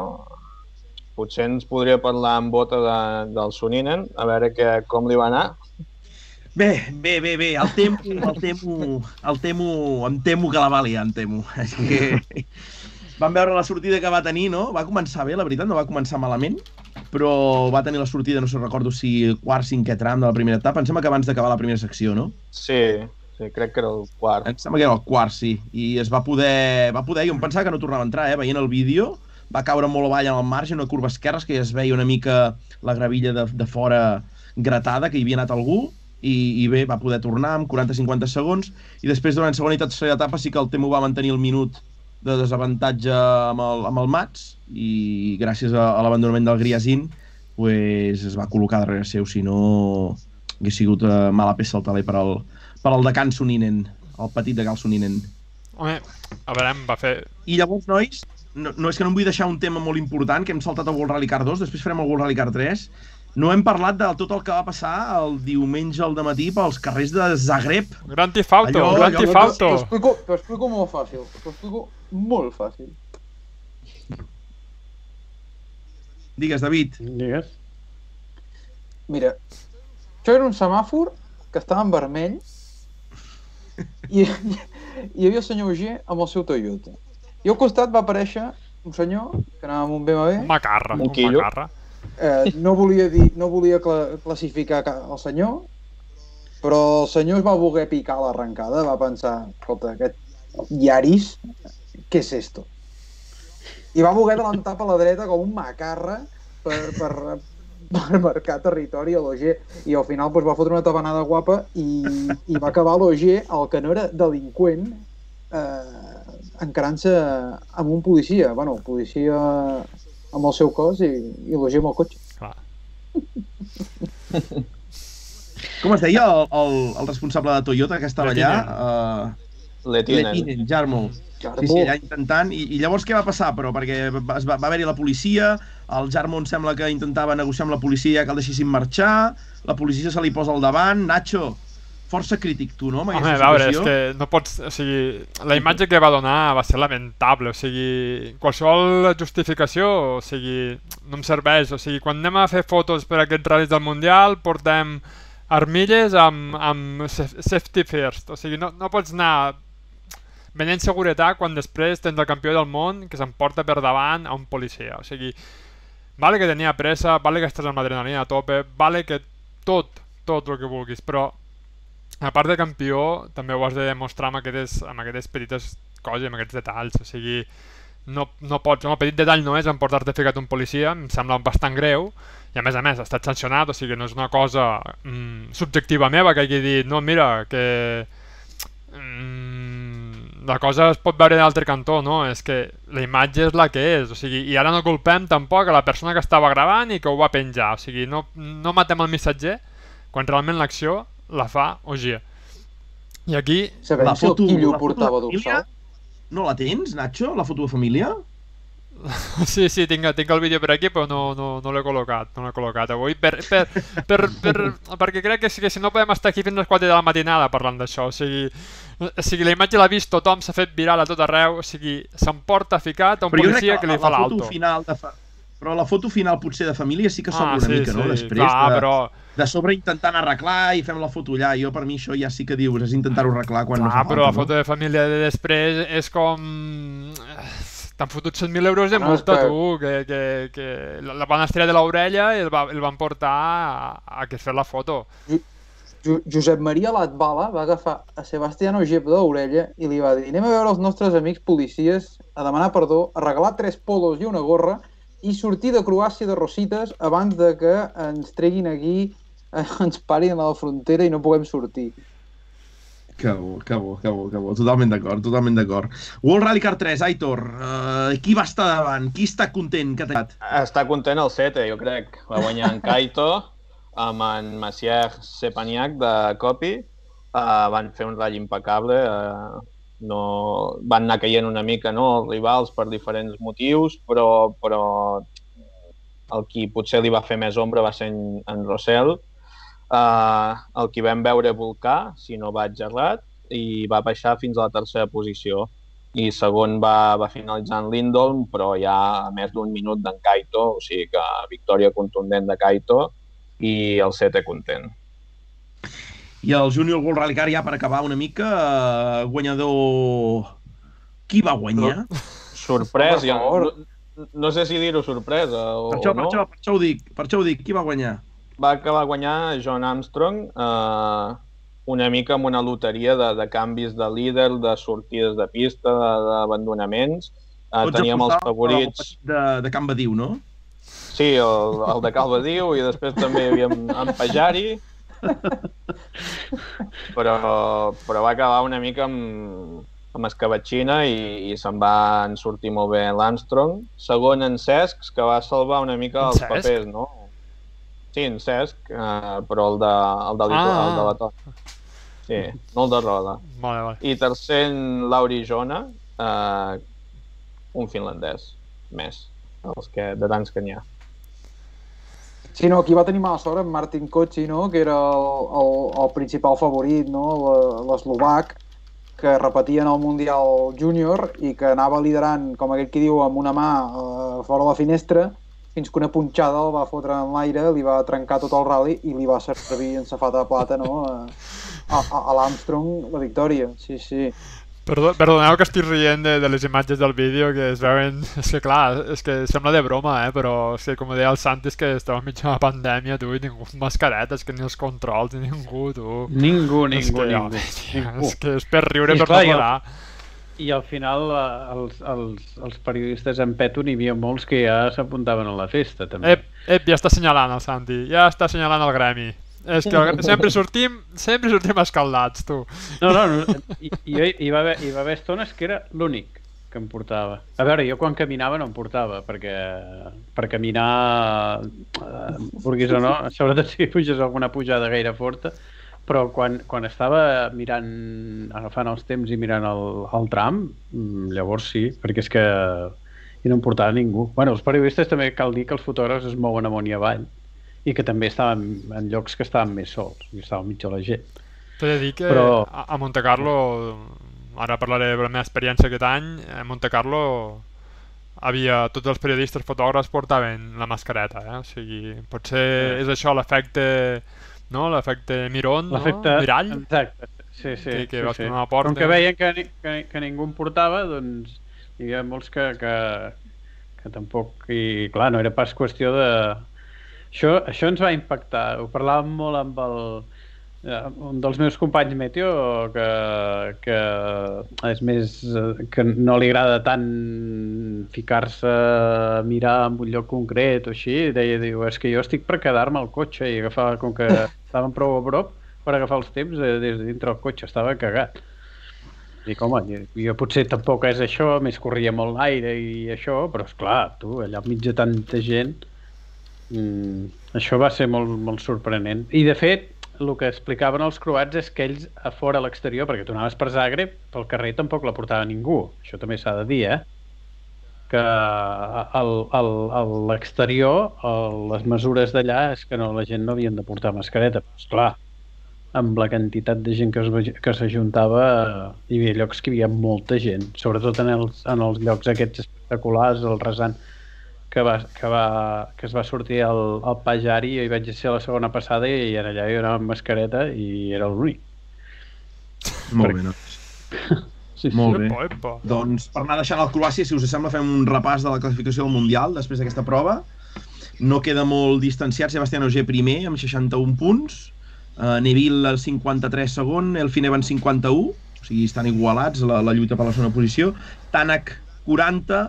Potser ens podria parlar en bota de, del Soninen, a veure que, com li va anar. Bé, bé, bé, bé, el temo, el temo, el temo, em temo que la va liar, em temo. És que vam veure la sortida que va tenir, no? Va començar bé, la veritat, no va començar malament, però va tenir la sortida, no sé, recordo si quart, cinquè tram de la primera etapa, em sembla que abans d'acabar la primera secció, no? Sí, sí, crec que era el quart. Em sembla que era el quart, sí, i es va poder, va poder, jo em pensava que no tornava a entrar, eh, veient el vídeo, va caure molt avall en el marge, una curva esquerra, que ja es veia una mica la gravilla de, de fora gratada, que hi havia anat algú, i, i bé, va poder tornar amb 40-50 segons, i després durant segona i tercera etapa sí que el Temo va mantenir el minut de desavantatge amb el, amb el Mats, i gràcies a, a l'abandonament del Griasin, pues, es va col·locar darrere seu, si no hagués sigut uh, mala peça el taler per al, per al de Can Soninen, el petit de Cal Soninen. Home, a veure, va fer... I llavors, nois, no, no és que no em vull deixar un tema molt important, que hem saltat el World Rally Car 2, després farem el World Rally Car 3. No hem parlat de tot el que va passar el diumenge al matí pels carrers de Zagreb. Gran tifauto, Allò- gran allò- tifauto. T'ho explico, explico molt fàcil. T'ho explico molt fàcil. Digues, David. Digues. Mira, això era un semàfor que estava en vermell i, i hi havia el senyor G amb el seu Toyota. I al costat va aparèixer un senyor que anava amb un BMW, Un macarra, Un un macarra. Eh, no volia, dir, no volia cla classificar ca- el senyor, però el senyor es va voler picar a l'arrencada, va pensar, escolta, aquest Yaris, què és esto? I va voler adelantar per la dreta com un macarra per, per, per marcar territori a l'OG i al final doncs, va fotre una tabanada guapa i, i va acabar l'OG, el que no era delinqüent, eh, encarant-se amb un policia. Bueno, policia amb el seu cos i, i l'OG amb el cotxe. Clar. Com es deia el, el, el responsable de Toyota que estava allà? Letinen. Uh, Letinen. Letinen, Jarmo. Sí, sí, allà intentant. I, I llavors què va passar, però? Perquè es va, va haver-hi la policia, el Jarmo em sembla que intentava negociar amb la policia que el deixessin marxar, la policia se li posa al davant. Nacho, força crític tu, no? Amb Home, a veure, és que no pots... O sigui, la imatge que va donar va ser lamentable, o sigui, qualsevol justificació, o sigui, no em serveix, o sigui, quan anem a fer fotos per aquests ral·lis del Mundial, portem armilles amb, amb saf- safety first, o sigui, no, no pots anar venent seguretat quan després tens el campió del món que s'emporta per davant a un policia, o sigui, vale que tenia pressa, vale que estàs amb l'adrenalina a tope, vale que tot, tot el que vulguis, però a part de campió, també ho has de demostrar amb aquestes, amb aquestes petites coses, amb aquests detalls, o sigui, no, no pots, el petit detall no és emportar-te ficat un policia, em sembla bastant greu, i a més a més ha estat sancionat, o sigui, no és una cosa mm, subjectiva meva que hagi dit, no, mira, que mm, la cosa es pot veure d'altre cantó, no? És que la imatge és la que és, o sigui, i ara no culpem tampoc a la persona que estava gravant i que ho va penjar, o sigui, no, no matem el missatger quan realment l'acció la fa Ogier. I aquí, Sabem La foto- la foto portava dorsal? No la tens, Nacho, la foto de família? sí, sí, tinc, tinc el vídeo per aquí, però no, no, no l'he col·locat, no l'he col·locat avui, per, per, per, per, perquè crec que, si- que si no podem estar aquí fins les 4 de la matinada parlant d'això, o sigui, o sigui, la imatge l'ha vist tothom, s'ha fet viral a tot arreu, o sigui, s'emporta ficat a un Però policia que que li fa la foto l'alto. final de fa... Però la foto final potser de família sí que Ah, sobra una sí, mica, no? sí, Després clar, de, però... de sobre intentant arreglar i fem la foto allà. Jo per mi això ja sí que dius, és intentar-ho arreglar quan no Clar, fa però la falta, foto de família de després és com... T'han fotut 100.000 euros de No, és multa, que- tu, que, que, que la van estirar de l'orella i el, va, el van portar a, a que es fes la foto. Jo Josep Maria Latbala va agafar a Sebastián Ogep de l'orella i li va dir anem a veure els nostres amics policies a demanar perdó, a regalar tres polos i una gorra i sortir de Croàcia de Rosites abans de que ens treguin aquí, ens parin a la frontera i no puguem sortir. Que bo, que bo, que bo, que bo. Totalment d'acord, totalment d'acord. World Rally Car 3, Aitor, uh, qui va estar davant? Qui està content? Que t'ha Està content el Sete, jo crec. Va guanyar en Kaito amb en Macier Sepaniak de Copi. Uh, van fer un ratll impecable. Uh, no... Van anar caient una mica no, els rivals per diferents motius, però, però el qui potser li va fer més ombra va ser en, en Rossell. Uh, el que vam veure Volcà, si no vaig errat, i va baixar fins a la tercera posició i segon va, va finalitzar en Lindholm, però ja a més d'un minut d'en Kaito, o sigui que victòria contundent de Kaito i el sete content. I el Junior World Rally Car ja per acabar una mica, uh, guanyador... Qui va guanyar? Sorprès, ja, no, no sé si dir-ho sorpresa o, Per això, o no. per, això, per això ho dic, per això ho dic, qui va guanyar? Va acabar guanyar John Armstrong eh, una mica amb una loteria de, de canvis de líder, de sortides de pista, de- d'abandonaments. Eh, teníem els favorits... petit De, de Can Badiu, no? Sí, el, el de Calvadiu i després també hi havia en, en Pajari. Però, però va acabar una mica amb, amb escabatxina i, i se'n va en sortir molt bé l'Armstrong. Segon en Cesc, que va salvar una mica En els Cesc? papers, no? Sí, en Cesc, eh, però el de, el de, Ah, el de la Tona. Sí, no el de Roda. Vale, vale. I tercer en Lauri Jona, eh, un finlandès més, els que, de tants que n'hi ha. Sí, no, aquí va tenir mala sort en Martin Kochi, no? que era el, el, el principal favorit, no? La- l'eslovac, que repetia en el Mundial Júnior i que anava liderant, com aquell qui diu, amb una mà eh, fora la finestra, fins que una punxada el va fotre en l'aire, li va trencar tot el rally i li va servir en safata de plata no? a, a, a l'Armstrong la victòria. Sí, sí. Perdó, perdoneu que estic rient de, de les imatges del vídeo que es veuen... És que clar, és que sembla de broma, eh? Però és que com deia el Santi, és que estem enmig d'una pandèmia, tu, i ningú amb mascaretes, que ni els controls, ni ningú, tu. Ningú, és ningú, que, ningú. tio, ningú. És que és per riure, I per clar, no el- plorar. I al final eh, els, els, els periodistes en peto n'hi havia molts que ja s'apuntaven a la festa, també. Ep, ep, ja està assenyalant el Santi, ja està assenyalant el gremi. És que el, sempre sortim, sempre sortim escaldats, tu. No, no, no i, i, hi, va haver, hi va haver estones que era l'únic que em portava. A veure, jo quan caminava no em portava, perquè per caminar, eh, vulguis o no, sobretot si puges alguna pujada gaire forta, però quan, quan estava mirant, agafant els temps i mirant el, el tram, mm, llavors sí, perquè és que i no em portava ningú. Bueno, els periodistes també cal dir que els fotògrafs es mouen amunt i avall i que també estaven en llocs que estaven més sols i estava mig la gent. T'he de dir que Però- a, a Monte Carlo, ara parlaré de la meva experiència aquest any, a Monte Carlo havia, tots els periodistes fotògrafs portaven la mascareta, eh? o sigui, potser és això l'efecte, no? l'efecte Miron, no? L'efecte... Mirall, Exacte, sí, sí. Que- que sí, vas sí. una porta. Com que veien que, ni- que, que ningú em portava, doncs hi havia molts que, que, que tampoc... I clar, no era pas qüestió de... Això, això ens va impactar. Ho parlàvem molt amb el, un dels meus companys meteo que, que és més eh, que no li agrada tant ficar-se a mirar en un lloc concret o així, deia, diu, és que jo estic per quedar-me al cotxe i agafar, com que estàvem prou a prop per agafar els temps eh, des de dintre del cotxe, estava cagat. Dic, home, jo potser tampoc és això, més corria molt l'aire i això, però és clar, tu, allà enmig de tanta gent, mm, això va ser molt, molt sorprenent. I de fet, el que explicaven els croats és que ells a fora a l'exterior, perquè tu anaves per Zagreb, pel carrer tampoc la portava ningú, això també s'ha de dir, eh? que a l'exterior les mesures d'allà és que no, la gent no havien de portar mascareta, però esclar, amb la quantitat de gent que s'ajuntava hi havia llocs que hi havia molta gent, sobretot en els, en els llocs aquests espectaculars, el resant que, va, que, va, que es va sortir al, al Pajari i vaig ser la segona passada i era allà hi anava amb mascareta i era l'únic. Molt bé, no? Sí, Molt bé. Epa, epa. Doncs per anar deixant el Croàcia, si us sembla, fem un repàs de la classificació del Mundial després d'aquesta prova. No queda molt distanciat Sebastián Ogier primer, amb 61 punts. Uh, Neville el 53 segon, Elfin Evans 51, o sigui, estan igualats la, la lluita per la segona posició. Tanak 40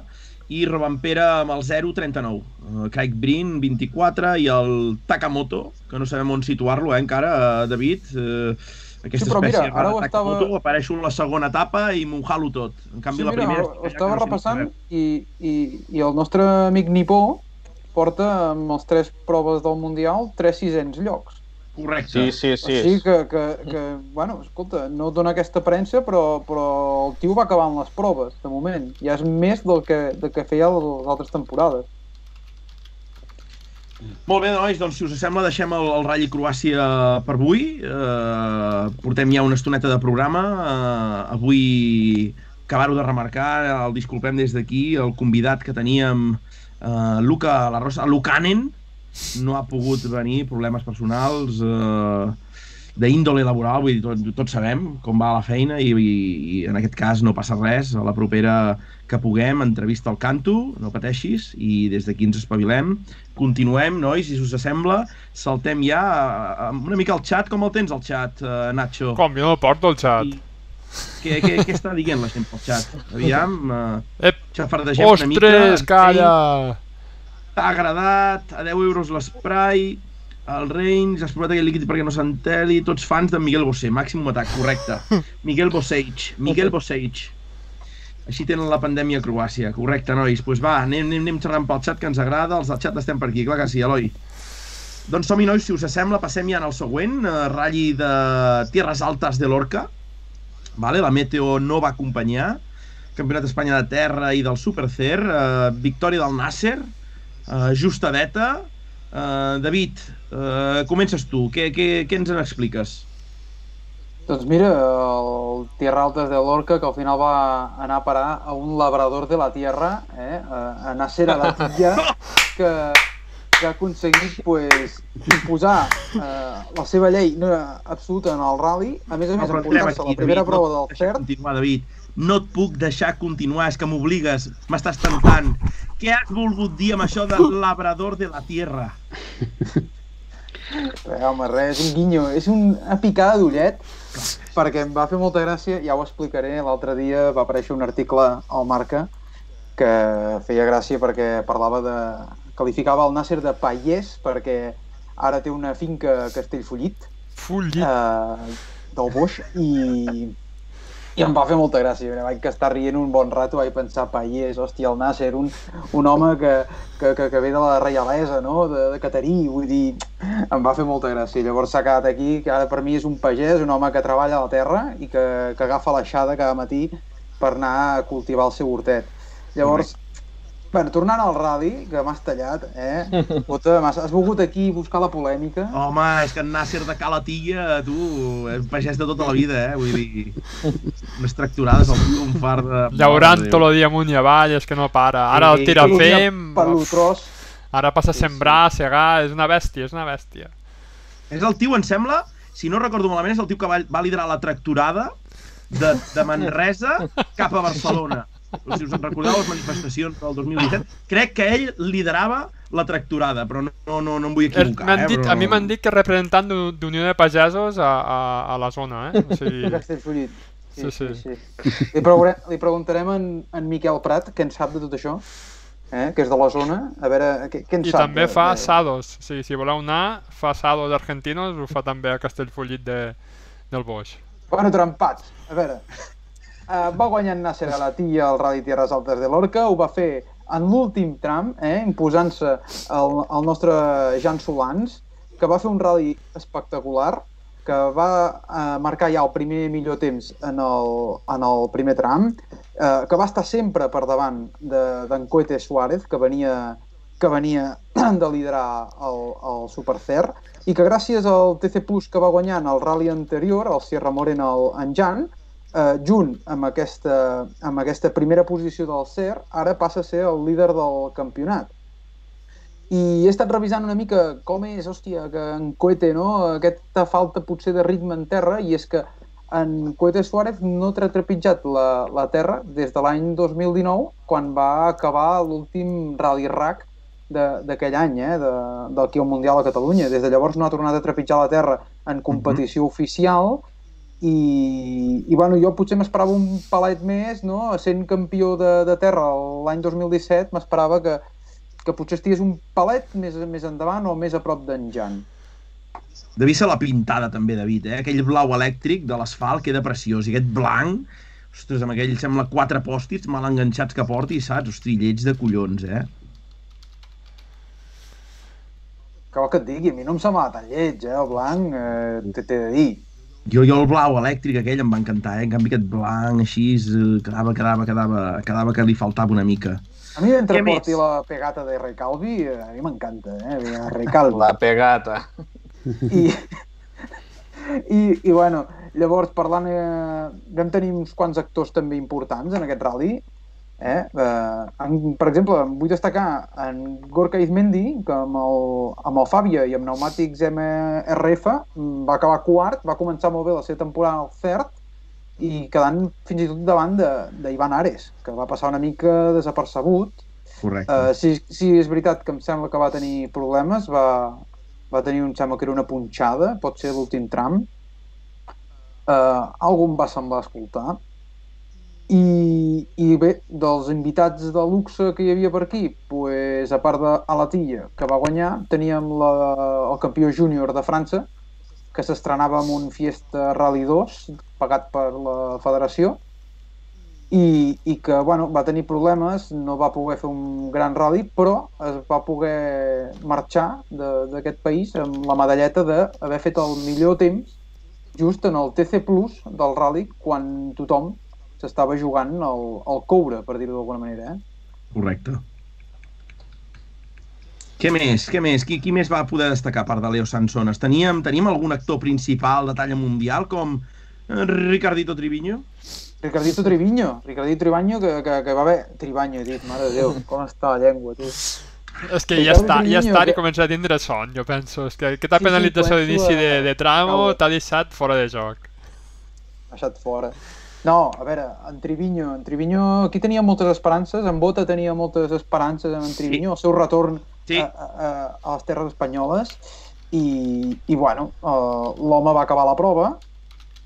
i Robampera amb el 0, 39. Uh, Craig Breen 24 i el Takamoto, que no sabem on situar-lo eh, encara, uh, David. Uh, aquesta Sí, però mira, espècie ara ho estava- Takamoto apareix en la segona etapa i m'ho tot. En canvi, Sí, la mira, primera... ho, estava no repassant i, i, i el nostre amic Nipó porta amb els tres proves del Mundial tres sisens llocs. Correcte. Sí, sí, O sí. sigui que, que, que, bueno, escolta, no dona aquesta aparença, però, però el tio va acabant les proves, de moment. Ja és més del que, del que feia les altres temporades. Molt bé, nois, doncs si us sembla deixem el, el Rally Croàcia per avui. Eh, portem ja una estoneta de programa. Eh, avui acabar-ho de remarcar, el disculpem des d'aquí, el convidat que teníem, eh, Luca La Rosa, Lucanen, no ha pogut venir, problemes personals, eh, d'índole laboral, vull dir, tot, tots sabem com va la feina i, i, i en aquest cas no passa res, a la propera que puguem, entrevista al canto, no pateixis, i des d'aquí ens espavilem. Continuem, nois, si us sembla, saltem ja eh, una mica al xat, com el tens el xat, eh, Nacho? Com, jo no el porto al xat. I Què, què, què està dient la gent pel xat? Aviam, eh, xafardegem una mica. ostres, calla! T'ha agradat, a 10 euros l'esprai, el Reigns, has provat aquell líquid perquè no s'enteli, tots fans de Miguel Bosé, màxim atac, correcte. Miguel Boseig, Miguel Boseig. Així tenen la pandèmia a Croàcia, correcte, nois. Doncs pues va, anem, anem, anem xerrant pel xat que ens agrada, els del xat estem per aquí, clar que sí, Eloi. Doncs som-hi, nois, si us sembla, passem ja al següent, eh, ratll de Tierras Altas de Lorca. Vale, la Meteo no va acompanyar. Campionat d'Espanya de terra i del Supercer. Eh, victòria del Nasser. Eh, justadeta. Eh, David, eh, comences tu. Què, què, què ens en expliques? Doncs mira, el Tierra Altas de Lorca, que al final va anar a parar a un labrador de la tierra, eh? a Nasser Alatilla, que, que ha aconseguit pues, imposar eh, la seva llei no, absoluta en el rally, a més a més, entrem emportar-se la primera David, prova no del CERT. Continuar, David. No et puc deixar continuar, és que m'obligues, m'estàs tentant. Què has volgut dir amb això de labrador de la tierra? Eh, home, res, és un guinyo, és una picada d'ullet, perquè em va fer molta gràcia, ja ho explicaré, l'altre dia va aparèixer un article al Marca que feia gràcia perquè parlava de... qualificava el Nasser de paiès perquè ara té una finca a Castellfollit, Fullit. eh, del Boix, i, i em va fer molta gràcia. Mira, vaig estar rient un bon rato, vaig pensar, paiès, hòstia, el Nasser, un, un home que, que, que, que ve de la reialesa, no?, de, de Catarí, vull dir, em va fer molta gràcia. Llavors s'ha quedat aquí, que ara per mi és un pagès, un home que treballa a la terra i que, que agafa l'aixada cada matí per anar a cultivar el seu hortet. Llavors, bueno, tornant al rally, que m'has tallat, eh? M'has has volgut aquí buscar la polèmica. Home, és que en Nasser de Calatilla, tu, és pagès de tota la vida, eh? Vull dir, unes tracturades al tio, un far de... Llaurant tot el dia amunt i avall, és que no para. Ara el tira fem, Per l'Utros. ara passa a sembrar, a segar, és una bèstia, és una bèstia. És el tio, em sembla, si no recordo malament, és el tio que va, va liderar la tracturada de, de Manresa cap a Barcelona. O si us en recordeu les manifestacions del 2017, crec que ell liderava la tracturada, però no, no, no, no em vull Eh, equivocar. eh, dit, però... A mi m'han dit que representant d'U- d'Unió de Pagesos a, a, a la zona, eh? O sigui, Castellfollit. Sí, sí. sí. Li, preguntarem, li preguntarem en, en Miquel Prat, què en sap de tot això, eh? que és de la zona, a veure què, què en I sap. també de, fa de... sados. Sigui, si voleu anar, fa sados argentinos, ho fa també a Castellfollit de, del Boix. Bueno, trempats. A veure, uh, va guanyar Nasser Alatí al Rally Tierras Altes de Lorca, ho va fer en l'últim tram, eh, imposant-se el, el nostre Jan Solans, que va fer un rally espectacular, que va eh, marcar ja el primer millor temps en el, en el primer tram, eh, que va estar sempre per davant d'en de, Coete Suárez, que venia, que venia de liderar el, el Supercer, i que gràcies al TC Plus que va guanyar en el rally anterior, el Sierra Morena el, en Jan, eh, junt amb aquesta, amb aquesta primera posició del CER, ara passa a ser el líder del campionat. I he estat revisant una mica com és, hòstia, que en Coete, no?, aquesta falta potser de ritme en terra, i és que en Coete Suárez no ha trepitjat la, la terra des de l'any 2019, quan va acabar l'últim Rally Rack d'aquell any, eh, de, d'aquí al Mundial a Catalunya. Des de llavors no ha tornat a trepitjar la terra en competició uh -huh. oficial i, i bueno, jo potser m'esperava un palet més, no? Sent campió de, de terra l'any 2017, m'esperava que, que potser estigués un palet més, més endavant o més a prop d'en Jan. Devia ser la pintada també, David, eh? Aquell blau elèctric de l'asfalt queda preciós. I aquest blanc, ostres, amb aquell, sembla quatre pòstits mal enganxats que porti, saps? Hosti, lleig de collons, eh? Que vol que et digui, a mi no em semblava tan lleig, eh? El blanc, eh, t'he de dir. Jo, jo el blau elèctric aquell em va encantar, eh? En canvi aquest blanc així eh, quedava, quedava, quedava, quedava que li faltava una mica. A mi mentre Què porti la pegata de Rey Calvi, eh, a mi m'encanta, eh? Rey Calvi. La pegata. I, i, i bueno, llavors parlant, eh, vam tenir uns quants actors també importants en aquest rally. Eh? Eh, en, per exemple, vull destacar en Gorka Izmendi, que amb el, amb el Fàbia i amb pneumàtics MRF mm, va acabar quart, va començar molt bé la seva temporada al CERT i quedant fins i tot davant d'Ivan Ares, que va passar una mica desapercebut. Correcte. Uh, si, si és veritat que em sembla que va tenir problemes, va, va tenir, un, em sembla que era una punxada, pot ser l'últim tram. Uh, algú em va semblar escoltar. I, I bé, dels invitats de luxe que hi havia per aquí, pues, a part de Alatilla, que va guanyar, teníem la, el campió júnior de França, que s'estrenava amb un Fiesta Rally 2, pagat per la federació, i, i que bueno, va tenir problemes, no va poder fer un gran rally, però es va poder marxar d'aquest país amb la medalleta d'haver fet el millor temps just en el TC Plus del rally quan tothom s'estava jugant el, el coure, per dir-ho d'alguna manera. Eh? Correcte. Què més? Què més? Qui, qui més va poder destacar a part de Leo Sansones? Teníem, teníem algun actor principal de talla mundial com eh, Ricardito Triviño? Ricardito Triviño, Ricardito Triviño que, que, que va haver... Triviño, he dit, mare de Déu, com està la llengua, tu. És que ja està, ja està i comença a tindre son, jo penso. És que aquesta Sí, sí, penalització d'inici de, de tramo t'ha deixat fora de joc. deixat fora. No, a veure, en Triviño, en Triviño aquí tenia moltes esperances, en Bota tenia moltes esperances en Triviño, el seu retorn Sí. a, a, a les terres espanyoles. I, i bueno, uh, l'home va acabar la prova.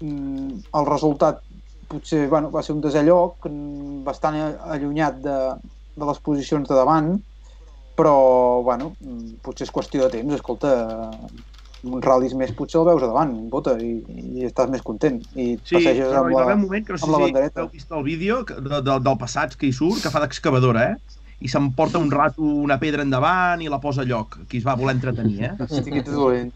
Mm, el resultat potser bueno, va ser un desè lloc mm, bastant allunyat de, de les posicions de davant però bueno, mm, potser és qüestió de temps. Escolta, uns ral·lis més potser el veus a davant, bota i, i estàs més content i Sí, passeges amb hi va la... haver un moment que no sé amb la si heu vist el vídeo de, de, del passat que hi surt, que fa d'excavadora, eh? I s'emporta un rato una pedra endavant i la posa a lloc. Qui es va voler entretenir, eh? Hosti, que dolent.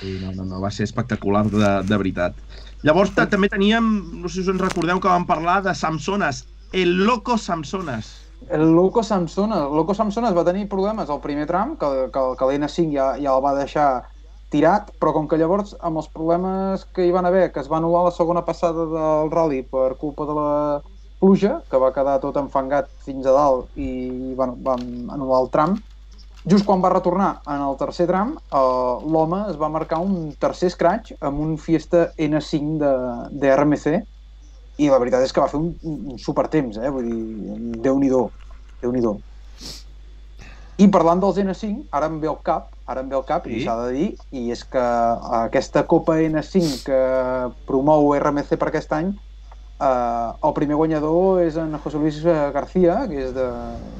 Sí, no, no, no, va ser espectacular de, de veritat. Llavors ta- també teníem, no sé si us en recordeu que vam parlar de Samsonas, el loco Samsonas. El Loco Samsonas. El Loco Samsonas va tenir problemes al primer tram, que, que, que l'N5 ja, ja el va deixar tirat, però com que llavors amb els problemes que hi van haver, que es va anul·lar la segona passada del rally per culpa de la pluja, que va quedar tot enfangat fins a dalt i bueno, vam anul·lar el tram, just quan va retornar en el tercer tram, eh, l'home es va marcar un tercer scratch amb un Fiesta N5 de, de RMC i la veritat és que va fer un, un supertemps, eh? Vull dir, Déu-n'hi-do, déu nhi I parlant dels N5, ara em ve el cap, ara em ve el cap, Sí? i s'ha de dir, i és que aquesta Copa N5 que promou RMC per aquest any, eh, el primer guanyador és en José Luis García, que és de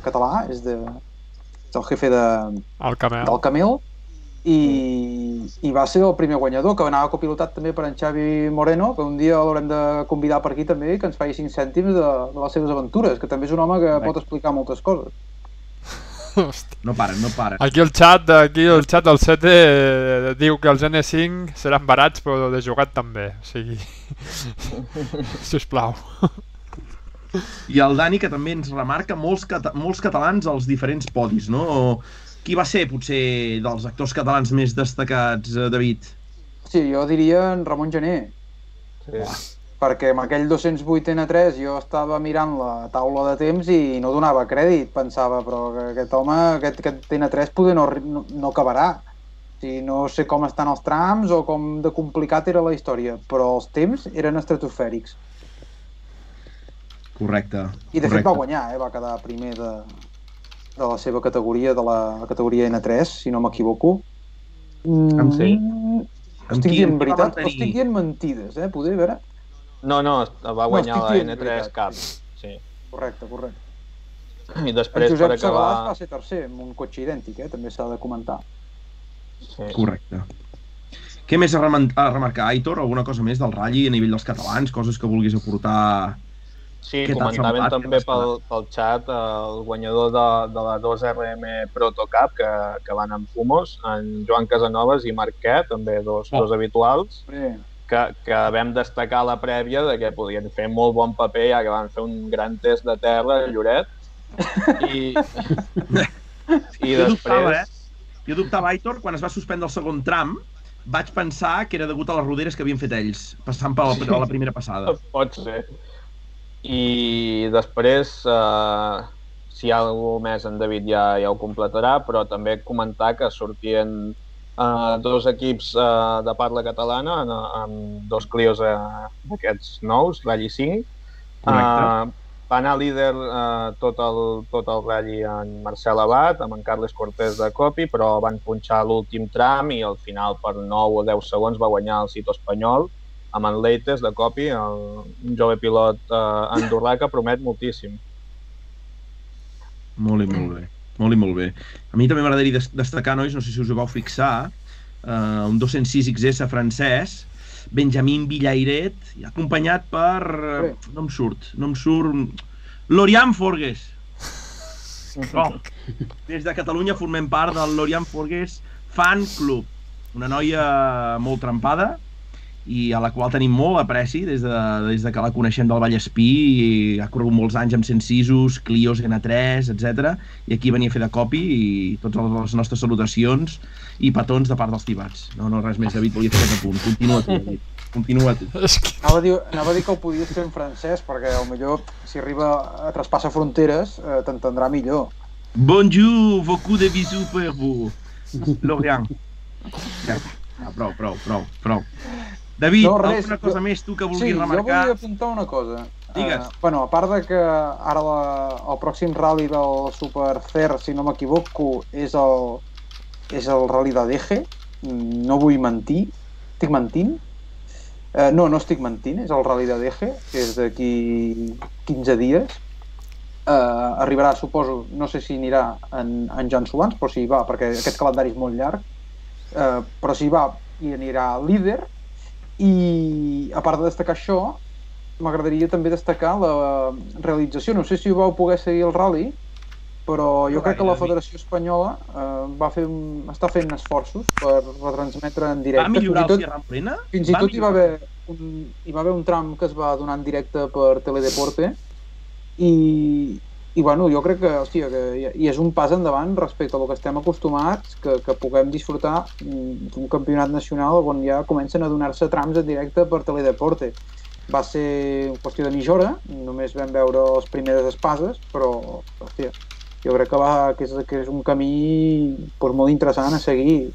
català, és, de, és el jefe de, El camel. del Camel, i, i va ser el primer guanyador, que anava copilotat també per en Xavi Moreno, que un dia l'haurem de convidar per aquí també, que ens faci 5 cèntims de, de les seves aventures, que també és un home que pot explicar moltes coses. Hosti. No paren, no paren. Aquí el xat, aquí el xat del 7 eh, diu que els N5 seran barats però de jugat també, o sigui... Sisplau. I el Dani, que també ens remarca molts, cata molts catalans als diferents podis, no? O qui va ser, potser, dels actors catalans més destacats, eh, David? Sí, jo diria en Ramon Gené, Sí. perquè amb aquell 208 N3 jo estava mirant la taula de temps i no donava crèdit, pensava, però que aquest home, aquest, aquest N3 poder no, no, no acabarà. O sigui, no sé com estan els trams o com de complicat era la història, però els temps eren estratosfèrics. Correcte. I de correcte. fet va guanyar, eh? va quedar primer de, de la seva categoria, de la categoria N3, si no m'equivoco. Mm, Sí. Estic dient veritat, mantenir? estic dient mentides, eh? Poder, a veure? No, no, va guanyar estic la dient N3 veritat, Cup. sí. Correcte, correcte. I En després, per Segalàs va acabar... ser tercer, amb un cotxe idèntic, eh? també s'ha de comentar. Sí. Correcte. Què més a remarcar, Aitor? Alguna cosa més del ratll a nivell dels catalans? Coses que vulguis aportar? Sí, Què comentaven semblat? també pel, pel xat eh, el guanyador de, de la 2RM Proto Cup que, que van amb Fumos, en Joan Casanovas i Marquet, també dos, Oh. dos habituals, Bé, que, que vam destacar a la prèvia de que podien fer molt bon paper ja que van fer un gran test de terra a Lloret i, i Jo dubtava, eh? Jo dubtava, Aitor, quan es va suspendre el segon tram, vaig pensar que era degut a les roderes que havien fet ells, passant per la, a la primera passada. pot ser i després eh, si hi ha algú més en David ja, ja ho completarà però també comentar que sortien eh, dos equips eh, de parla catalana en, amb dos Clios eh, d'aquests nous, Rally 5 Correcte. Eh, va anar líder eh, tot, el, tot el rally en Marcel Abad, amb en Carles Cortés de Copi, però van punxar l'últim tram i al final per 9 o 10 segons va guanyar el Cito espanyol amb en Leites de Copi, el, un jove pilot eh, andorrà que promet moltíssim. Molt bé, molt bé. Molt i molt bé. A mi també m'agradaria des- destacar, nois, no sé si us ho vau fixar, eh, un 206 XS francès, Benjamin Villairet, i acompanyat per... Eh, no em surt, no em surt... Lorian Forges. Oh, des de Catalunya formem part del Lorian Forges Fan Club. Una noia molt trempada i a la qual tenim molt apreci des de, des de que la coneixem del Vallespí i ha corregut molts anys amb 106, Clios N3, etc. I aquí venia a fer de copi i totes les nostres salutacions i petons de part dels tibats. No, no, res més, David, volia fer aquest apunt. Continua tu, David. Continua tu. Anava a, dir, anava a dir que ho podies fer en francès, perquè millor si arriba a traspassa fronteres eh, t'entendrà millor. Bonjour, beaucoup de bisous per vous. Lorient. Ja, ja, prou, prou, prou, prou. David, No, res, alguna cosa jo- més tu que Sí, vulguis jo remarcar? volia apuntar una cosa. Digues. Eh, bueno, a part de que ara la, el pròxim rally del Super Fair, si no m'equivoco, és el, és el rally de Deje, no vull mentir, estic mentint? Eh, no, no estic mentint, és el rally de Deje, que és d'aquí 15 dies. Eh, arribarà, suposo, no sé si anirà en, en Jan Solans, però si hi va, perquè aquest calendari és molt llarg, eh, però si hi va i anirà líder, i a part de destacar això, m'agradaria també destacar la realització. No sé si ho vau poder seguir el rally, però jo crec que la Federació Espanyola eh, va fer, un- està fent esforços per retransmetre en directe. Va millorar el Fins i tot, Sierra Morena? fins i Va tot hi va, haver un, hi va haver un tram que es va donar en directe per Teledeporte i, i bueno, jo crec que, hòstia, que i, és un pas endavant respecte a lo que estem acostumats, que, que puguem disfrutar mm, d'un campionat nacional on ja comencen a donar-se trams en directe per Teledeporte. Va ser qüestió de mitja hora, només vam veure les primeres espases, però, hòstia, jo crec que, va, que, és, que és un camí pues, molt interessant a seguir.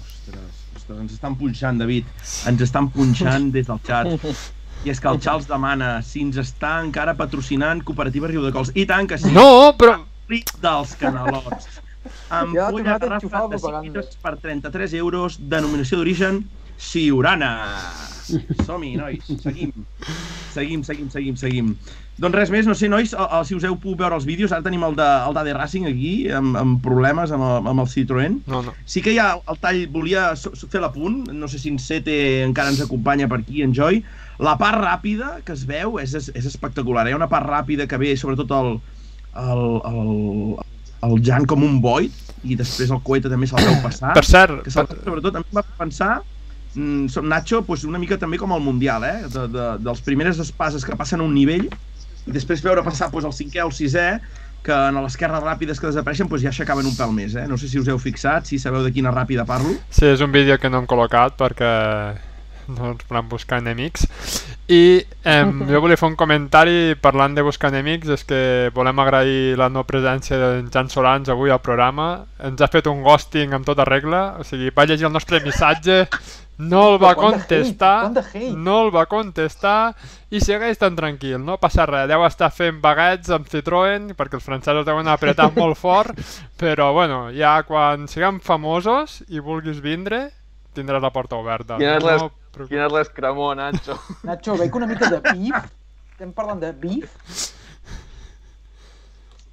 Ostres, ostres, ens estan punxant, David. Ens estan punxant des del xat. I és que el Charles demana si ens està encara patrocinant Cooperativa Riudecols. I tant que sí. No, però... Dels canalots. Amb Ja, fulla tornat a garrafa enxufar de 5 propaganda. litres per 33 euros, denominació d'origen Ciurana. Som-hi, nois, seguim. Seguim, seguim, seguim, seguim. Doncs res més, no sé, nois, el, el, si us heu pogut veure els vídeos, ara tenim el de, el d'AD Racing aquí, amb, amb problemes amb el, amb el Citroën. No, no. Sí que hi ha el tall, volia fer l'apunt, no sé si en Sete encara ens acompanya per aquí, en Joy. La part ràpida que es veu és, és, és espectacular. Hi ha una part ràpida que ve sobretot el, el, el, el Jan com un boit i després el coeta també se'l veu passar. Per cert, Que se'l, sobretot a mi em va pensar mm, som Nacho pues, una mica també com el Mundial, eh? De, de, dels primeres espases que passen a un nivell i després veure passar pues, el cinquè o el sisè que en les esquerres ràpides que desapareixen pues, ja aixecaven un pèl més, eh? No sé si us heu fixat, si sabeu de quina ràpida parlo. Sí, és un vídeo que no hem col·locat perquè no ens volem buscar enemics. I eh, jo volia fer un comentari parlant de buscar enemics, és que volem agrair la no presència d'en Jan Solans avui al programa. Ens ha fet un ghosting amb tota regla, o sigui, va llegir el nostre missatge, no el va contestar, no el va contestar i segueix tan tranquil, no passa res. Deu estar fent baguets amb Citroën perquè els francesos deuen apretar molt fort, però bueno, ja quan siguem famosos i vulguis vindre, tindràs la porta oberta. Quin és l'es- No, però- Quin és l'escramó, Nacho? Nacho, veig una mica de beef. Estem parlant de beef.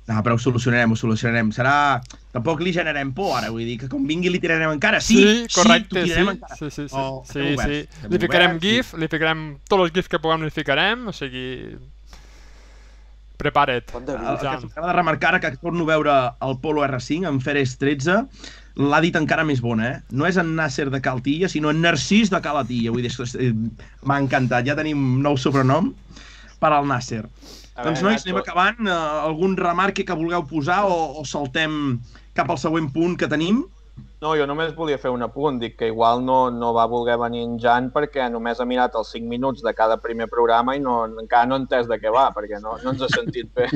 No, però ho solucionarem, ho solucionarem. Serà... Tampoc li generem por, ara, vull dir que com vingui li tirarem encara. Sí, Sí, correcte, sí, sí, encara. sí, sí, sí, Oh, sí, sí. Li ficarem oberts, GIF, li ficarem tots els GIFs que puguem, li ficarem, o sigui... Prepara't. De El, que s'acaba de remarcar ara que torno a veure el Polo R5 en Feres 13 l'ha dit encara més bona, eh? No és en Nasser de Caltilla, sinó en Narcís de Calatilla. Vull dir, eh, m'ha encantat. Ja tenim nou sobrenom per al Nasser. A doncs, veure, nois, anem acabant. Uh, algun remarque que vulgueu posar o, o saltem cap al següent punt que tenim? No, jo només volia fer un apunt. Dic que igual no, no va voler venir en Jan perquè només ha mirat els 5 minuts de cada primer programa i no, encara no ha entès de què va, perquè no, no ens ha sentit bé.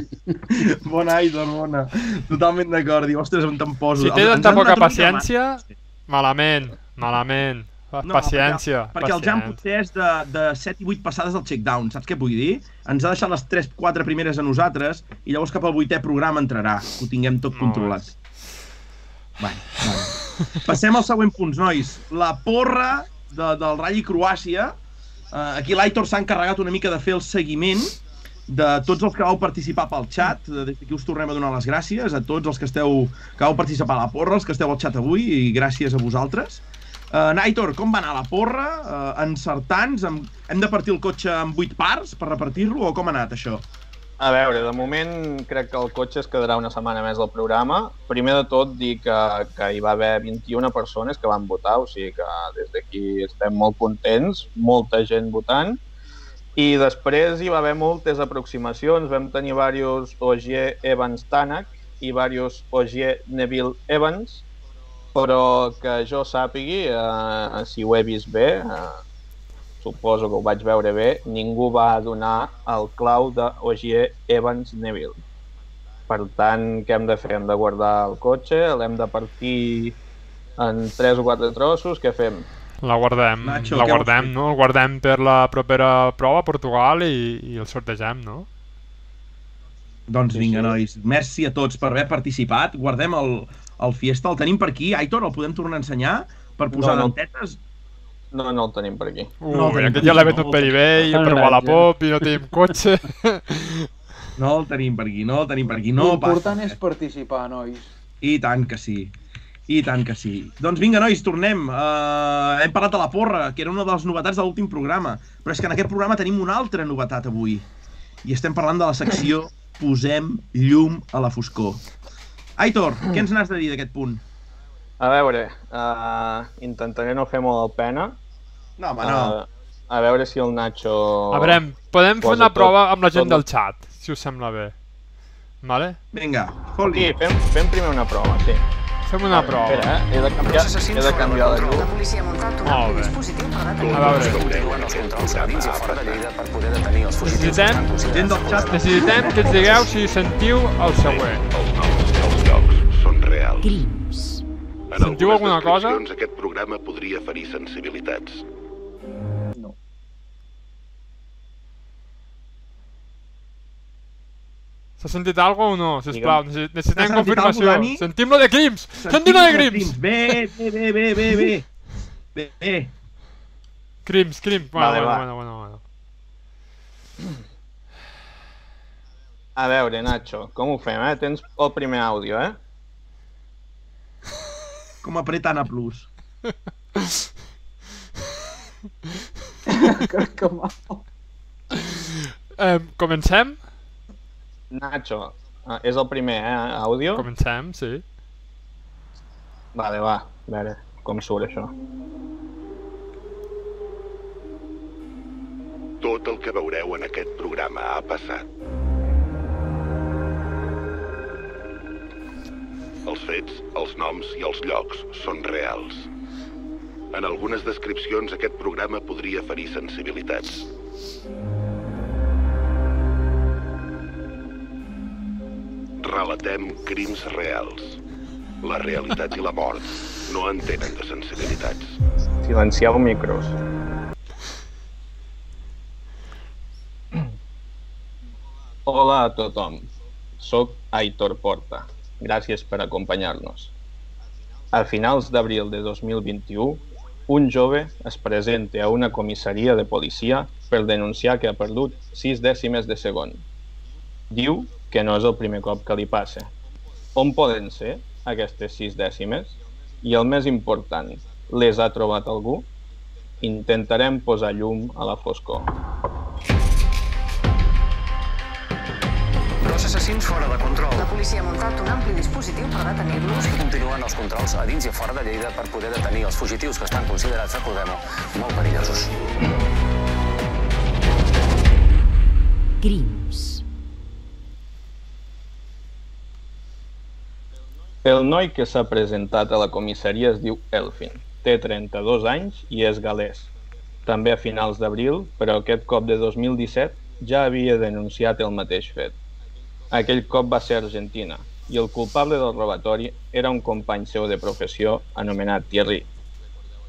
Bona, Aitor, bona. Totalment d'acord. Diu, ostres, on te'n poso? Si té Ens tanta han poca paciència, malament, malament. No, paciència, Perquè, perquè el Jan potser és de, de 7 i 8 passades del checkdown, saps què vull dir? Ens ha deixat les 3-4 primeres a nosaltres i llavors cap al vuitè programa entrarà, que ho tinguem tot No, controlat. Bueno, bueno. Passem als següents punts, nois. La porra de, del Rally Croàcia. Uh, aquí l'Aitor s'ha encarregat una mica de fer el seguiment de tots els que vau participar pel xat. Eh, Des d'aquí us tornem a donar les gràcies a tots els que esteu que vau participar a la porra, els que esteu al xat avui, i gràcies a vosaltres. Uh, Naitor, com va anar la porra? Uh, encertants? Hem, hem de partir el cotxe en 8 parts per repartir-lo o com ha anat això? A veure, de moment crec que el cotxe es quedarà una setmana més al programa. Primer de tot dir que, que hi va haver 21 persones que van votar, o sigui que des d'aquí estem molt contents, molta gent votant. I després hi va haver moltes aproximacions, vam tenir diversos Ogier Evans Tanak i diversos Ogier Neville Evans, però que jo sàpigui, eh, si ho he vist bé, eh, suposo que ho vaig veure bé, ningú va donar el clau de Ogier Evans Neville. Per tant, què hem de fer? Hem de guardar el cotxe, l'hem de partir en tres o quatre trossos, què fem? La guardem, Nacho, la guardem, no? El guardem per la propera prova a Portugal i, i el sortegem, no? Doncs vinga, nois. Merci a tots per haver participat. Guardem el, el Fiesta, el tenim per aquí. Aitor, el podem tornar a ensenyar per posar No, no. dentetes? No, no el tenim per aquí. Ui, No tenim aquest ja l'he venut no. per eBay, No, per Wallapop i no tenim cotxe. No el tenim per aquí, no el tenim per aquí. No L'important és participar, nois. I tant que sí. I tant que sí. Doncs vinga, nois, tornem. Uh, hem parlat de la porra, que era una de les novetats de l'últim programa. Però és que en aquest programa tenim una altra novetat avui. I estem parlant de la secció Posem llum a la foscor. Aitor, què ens n'has de dir d'aquest punt? A veure, uh, intentaré no fer molt el pena. No, home, no. Uh, a veure si el Nacho... A veure, podem fer una tot- prova amb la gent tot- del chat, si us sembla bé. Vale? Vinga, Sí, fot-li. fem, fem primer una prova, sí. Fem una prova. Espera, eh? He de canviar, he de canviar la llum. La policia ha muntat un Molt dispositiu per detenir A veure. de Necessitem- Necessitem que ens digueu si sentiu el següent. Els llocs són reals. Crims. En Sentiu alguna cosa? descripcions, Aquest programa podria ferir sensibilitats. S'ha sentit alguna o no? Sisplau, Digue'm. necessi- necessitem confirmació. alguna, Dani? Sentim lo de Crims! Sentim lo de Crims! Bé, bé, bé, bé, bé, bé. Bé, bé. Crims, Crims. Bueno, Vale, bueno, va. bueno, bueno, bueno. A veure, Nacho, com ho fem, eh? Tens el primer àudio, eh? Com apretant a plus. que mal. Eh, comencem? Nacho, ah, és el primer, eh? Àudio? Comencem, sí. Vale, va, a veure com surt això. Tot el que veureu en aquest programa ha passat. Els fets, els noms i els llocs són reals. En algunes descripcions aquest programa podria ferir sensibilitats. Relatem crims reals. La realitat i la mort no entenen de sensibilitats. Silencieu micros. Hola a tothom. Soc Aitor Porta. Gràcies per acompanyar-nos. A finals d'abril de 2021, un jove es presenta a una comissaria de policia per denunciar que ha perdut 6 dècimes de segon. Diu que no és el primer cop que li passa. On poden ser aquestes 6 dècimes? I el més important, les ha trobat algú? Intentarem posar llum a la foscor. Dos assassins fora de control. La policia ha muntat un ampli dispositiu per detenir-los. Continuen els controls a dins i a fora de Lleida per poder detenir els fugitius que estan considerats, recordem-ho, molt perillosos. Crims. El noi que s'ha presentat a la comissaria es diu Elfin. Té 32 anys i és galès. També a finals d'abril, però aquest cop de 2017, ja havia denunciat el mateix fet. Aquell cop va ser Argentina i el culpable del robatori era un company seu de professió anomenat Thierry.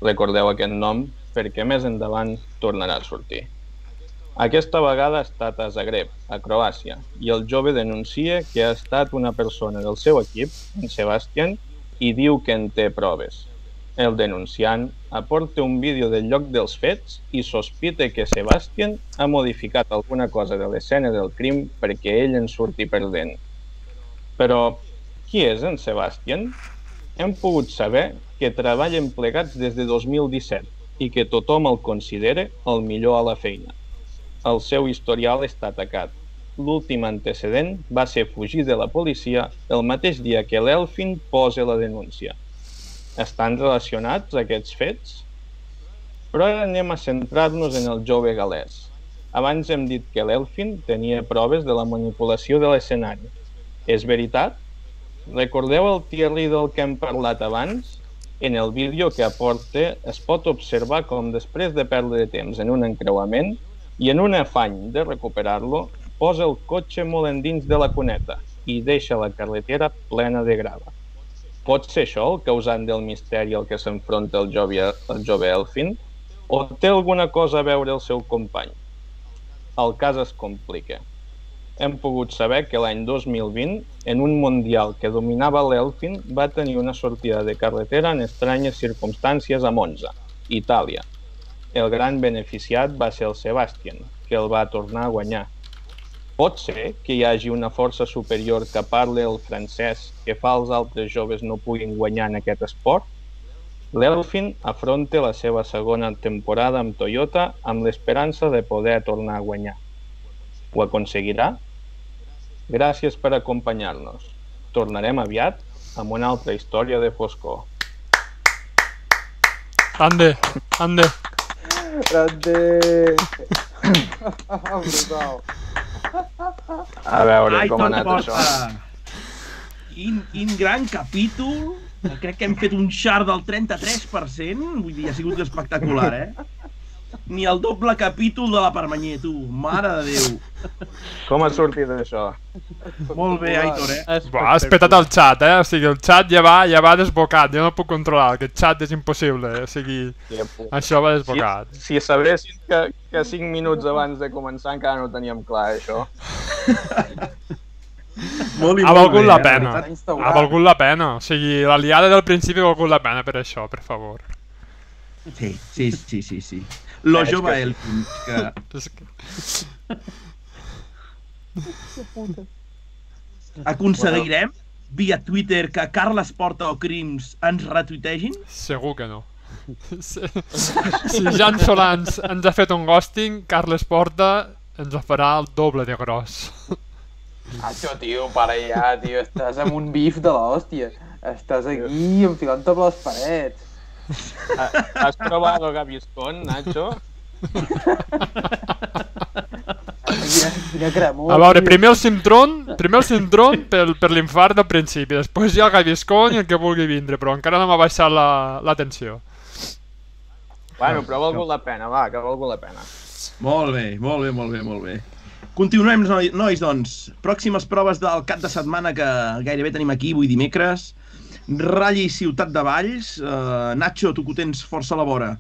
Recordeu aquest nom perquè més endavant tornarà a sortir. Aquesta vegada ha estat a Zagreb, a Croàcia, i el jove denuncia que ha estat una persona del seu equip, en Sebastian, i diu que en té proves. El denunciant aporta un vídeo del lloc dels fets i sospita que Sebastian ha modificat alguna cosa de l'escena del crim perquè ell en surti perdent. Però qui és en Sebastian? Hem pogut saber que treballen plegats des de 2017 i que tothom el considera el millor a la feina. El seu historial està atacat. L'últim antecedent va ser fugir de la policia el mateix dia que l'Elfin posa la denúncia. Estan relacionats aquests fets? Però ara anem a centrar-nos en el jove galès. Abans hem dit que l'Elfin tenia proves de la manipulació de l'escenari. És veritat? Recordeu el Thierry del que hem parlat abans? En el vídeo que aporta es pot observar com després de perdre temps en un encreuament i en un afany de recuperar-lo posa el cotxe molt endins de la cuneta i deixa la carretera plena de grava. Pot ser això el causant del misteri al que s'enfronta el jove, el jove Elfin? O té alguna cosa a veure el seu company? El cas es complica. Hem pogut saber que l'any 2020, en un mundial que dominava l'Elfin, va tenir una sortida de carretera en estranyes circumstàncies a Monza, Itàlia. El gran beneficiat va ser el Sebastian, que el va tornar a guanyar. Pot ser que hi hagi una força superior que parli el francès que fa els altres joves no puguin guanyar en aquest esport? L'Elfin afronta la seva segona temporada amb Toyota amb l'esperança de poder tornar a guanyar. Ho aconseguirà? Gràcies per acompanyar-nos. Tornarem aviat amb una altra història de foscor. Ande, ande. Grande! Brutal. A veure Ai, com ha anat porta. això. Quin, quin gran capítol. Crec que hem fet un xar del 33%. Vull dir, ha sigut espectacular, eh? Ni el doble capítol de la Permanyer, tu. Mare de Déu. Com ha sortit això? Molt bé, Aitor, eh? Buah, has petat el xat, eh? O sigui, el xat ja va, ja va desbocat, jo no el puc controlar, aquest xat és impossible, eh? o sigui, això va desbocat. Si, si sabessin que, que 5 minuts abans de començar encara no teníem clar això. Molt Ha valgut la eh? pena. Ha valgut la pena. O sigui, la liada del principi ha valgut la pena per això, per favor. Sí, sí, sí, sí, sí. Lo jove que És que... aconseguirem via Twitter que Carles Porta o Crims ens retuitegin? Segur que no. Si, si Jan Solans ens ha fet un ghosting, Carles Porta ens ho farà el doble de gros. Això, tio, para ja, tio. Estàs amb un bif de l'hòstia. Estàs aquí enfilant-te per les parets. ¿Has probado Gaviscon, Nacho? Quina, quina cremor. A veure, primer el Simtron, primer el Simtron per, per l'infart del principi, després ja el Gaviscon i el que vulgui vindre, però encara no m'ha baixat la, la tensió. Bueno, però ha valgut la pena, va, que ha valgut la pena. Molt bé, molt bé, molt bé, molt bé. Continuem, noi, nois, doncs. Pròximes proves del cap de setmana que gairebé tenim aquí, avui dimecres. Ralli Ciutat de Valls. Uh, Nacho, tu que ho tens força a la vora.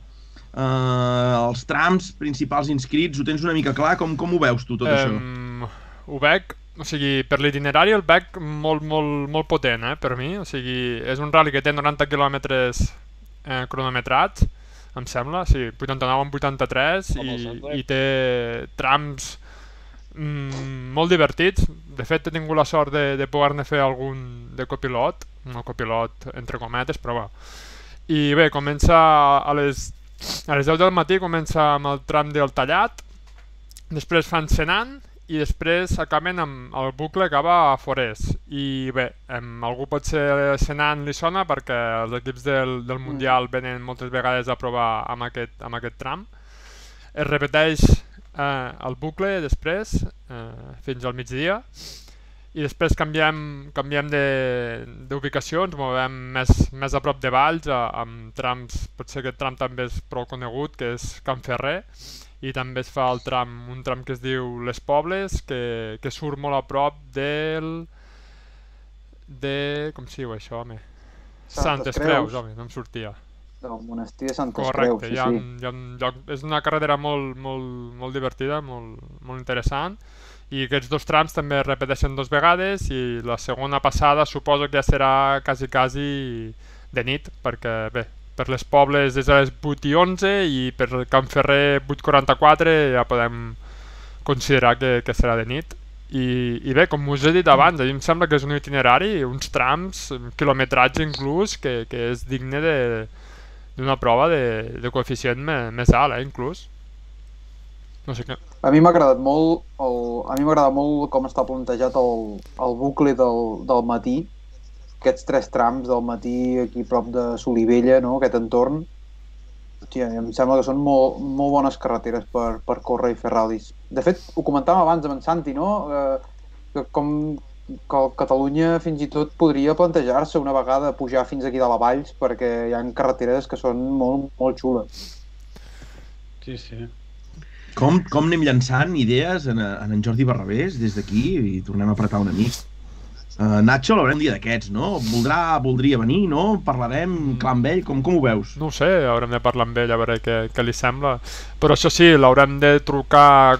Uh, els trams principals inscrits, ho tens una mica clar? Com, com ho veus tu, tot això? Em, ho veig, o sigui, per l'itinerari el veig molt, molt, molt potent, eh, per mi. O sigui, és un rally que té 90 quilòmetres eh, cronometrats, em sembla, sí, 89 amb 83, Com el i, i té trams mm, molt divertits. De fet, he tingut la sort de, de poder-ne fer algun de copilot, no copilot entre cometes, però va. I bé, comença a les, a les 10 del matí, comença amb el tram del tallat, després fan Senan i després acaben amb el bucle que va a Forès i bé, em, algú pot ser Senan li sona perquè els equips del, del Mundial venen moltes vegades a provar amb aquest, amb aquest tram es repeteix eh, el bucle després eh, fins al migdia i després canviem, canviem de- d'ubicació, ens movem més, més a prop de Valls, a, amb trams, potser aquest tram també és prou conegut, que és Can Ferrer, i també es fa el tram, un tram que es diu Les Pobles, que, que surt molt a prop del... de... com es diu això, home? Santes Santes Creus. Creus, home, no em sortia. Del monestir de Santes Correcte, Creus, sí, hi ha, sí. un- hi ha un lloc, és una carretera molt, molt, molt divertida, molt, molt interessant, i aquests dos trams també es repeteixen dos vegades i la segona passada suposo que ja serà quasi, quasi de nit, perquè bé, per les Pobles és a les 8 i 11 i per Can Ferrer 8.44 ja podem considerar que, que serà de nit. I, I bé, com us he dit abans, a mi em sembla que és un itinerari, uns trams, un quilometratge inclús, que, que és digne de, d'una prova de, de coeficient me, més alt, eh, inclús. No sé què... A mi m'ha agradat molt, el, a mi m'agrada molt com està plantejat el, el bucle del, del matí, aquests tres trams del matí aquí prop de Solivella, no? aquest entorn. Hòstia, em sembla que són molt, molt bones carreteres per, per córrer i fer ral·lis. De fet, ho comentàvem abans amb en Santi, no? Eh, que com que el Catalunya fins i tot podria plantejar-se una vegada pujar fins aquí de la Valls perquè hi ha carreteres que són molt, molt xules. Sí, sí. Com, com anem llançant idees en, en en Jordi Barrabés des d'aquí i tornem a apretar una mica. Uh, Nacho l'haurem un dia d'aquests, no? Voldrà, voldria venir, no? Parlarem clar amb ell, com, com ho veus? No ho sé, haurem de parlar amb ell a veure què, què li sembla. Però això sí, l'haurem de trucar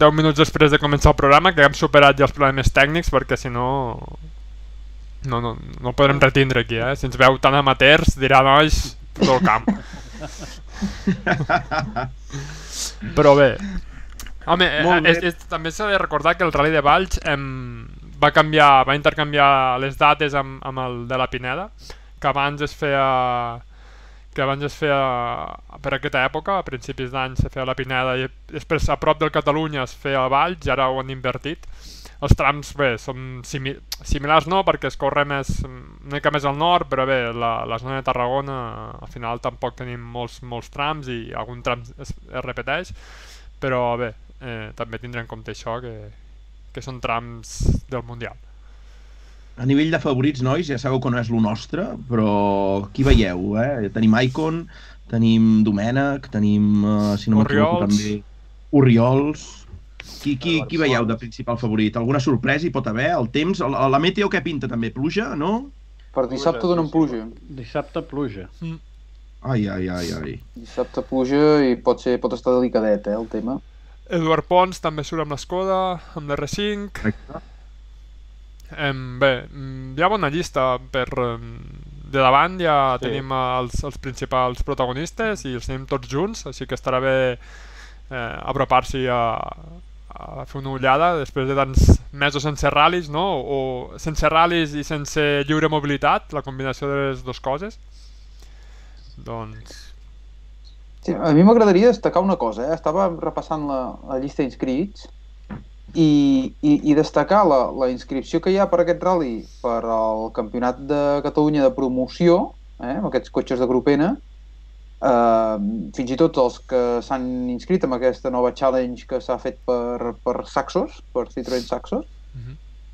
10 minuts després de començar el programa, que hem superat ja els problemes tècnics, perquè si no... No, no, no podrem retindre aquí, eh? Si ens veu tan amateurs, dirà, nois, tot el camp. Però bé, home, eh, és, és, també s'ha de recordar que el Rally de Valls em, va canviar, va intercanviar les dates amb, amb el de la Pineda, que abans es feia que abans es feia per aquesta època, a principis d'any se feia la Pineda i després a prop del Catalunya es feia a Valls ara ho han invertit. Els trams, bé, són simi similars no, perquè es corre més, una mica més al nord, però bé, la, la zona de Tarragona al final tampoc tenim molts, molts trams i algun tram es, es repeteix, però bé, eh, també tindrem en compte això, que, que són trams del Mundial. A nivell de favorits, nois, ja sabeu que no és lo nostre, però qui veieu, eh? Tenim Icon, tenim Domènec, tenim, uh, si no m'equivoco, també Oriols... Qui, qui, qui veieu de principal favorit? Alguna sorpresa hi pot haver? El temps? La, la meteo què pinta també? Pluja, no? Per dissabte donen pluja. Dissabte pluja. Ai, ai, ai, ai. Dissabte pluja i pot, ser, pot estar delicadet, eh, el tema. Eduard Pons també surt amb l'Escoda, amb l'R5, Correcte. Em, bé, mm, hi ha bona llista per... De davant ja Sí. tenim els, els principals protagonistes i els tenim tots junts, així que estarà bé eh, apropar-s'hi a, a fer una ullada després de tants mesos sense ral·lis, no? O sense ral·lis i sense lliure mobilitat, la combinació de les dues coses. Doncs... Sí, a mi m'agradaria destacar una cosa, eh? estava repassant la, la llista d'inscrits i, i, i destacar la, la inscripció que hi ha per aquest rally per al Campionat de Catalunya de promoció, eh? amb aquests cotxes de grup N, eh, fins i tot els que s'han inscrit amb aquesta nova challenge que s'ha fet per, per Saxos, per Citroën Saxos, Mhm.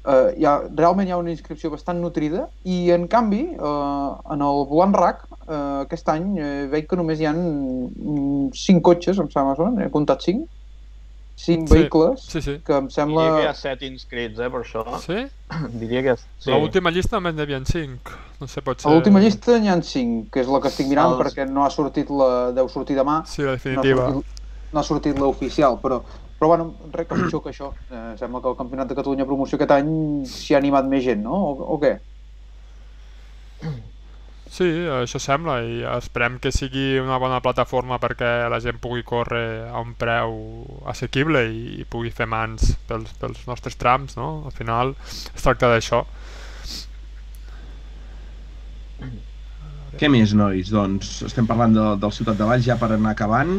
eh, hi ha, realment hi ha una inscripció bastant nutrida i en canvi eh, en el volant RAC eh, aquest any eh, veig que només hi ha 5 cotxes, em sembla, he comptat 5 5 Sí, vehicles sí, sí. que em sembla... Diria que hi ha set inscrits, eh, per això. Sí? Diria que... Sí. L'última llista només n'hi havia 5. No sé, pot ser... A l'última llista n'hi ha 5, que és la que estic mirant Els- perquè no ha sortit la... deu sortir demà. Sí, la No ha definitiva. sortit, no ha sortit l'oficial, però, però bueno, res que pitjor que això. Eh, sembla que el Campionat de Catalunya Promoció aquest any s'hi ha animat més gent, no? O, o què? Sí, això sembla i esperem que sigui una bona plataforma perquè la gent pugui córrer a un preu assequible i, i pugui fer mans pels, pels nostres trams, no? Al final es tracta d'això. Què més, nois? Doncs estem parlant de, del Ciutat de Valls ja per anar acabant.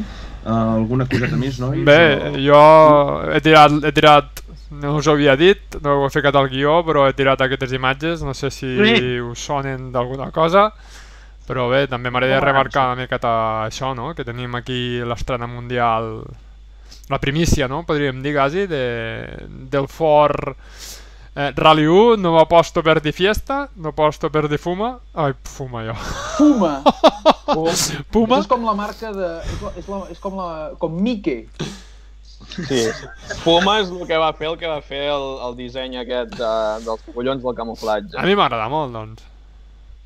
Uh, alguna coseta més, nois? Bé, O- jo he tirat, he tirat, no us ho havia dit, no ho he ficat al guió, però he tirat aquestes imatges, no sé si Bé. us sonen d'alguna cosa, però bé, també m'agradaria remarcar una miqueta això, no? que tenim aquí l'estrena mundial, la primícia, no? podríem dir quasi, de, del Ford eh, Rally 1, no aposto per di fiesta, no aposto per di fuma, ai, fuma jo, Puma! Puma, Això és com la marca de... És, la, és, la, és com la... com Mickey. Sí. Puma és el que va fer el que va fer el, el disseny aquest de, dels collons del camuflatge. a mi m'agrada molt, doncs.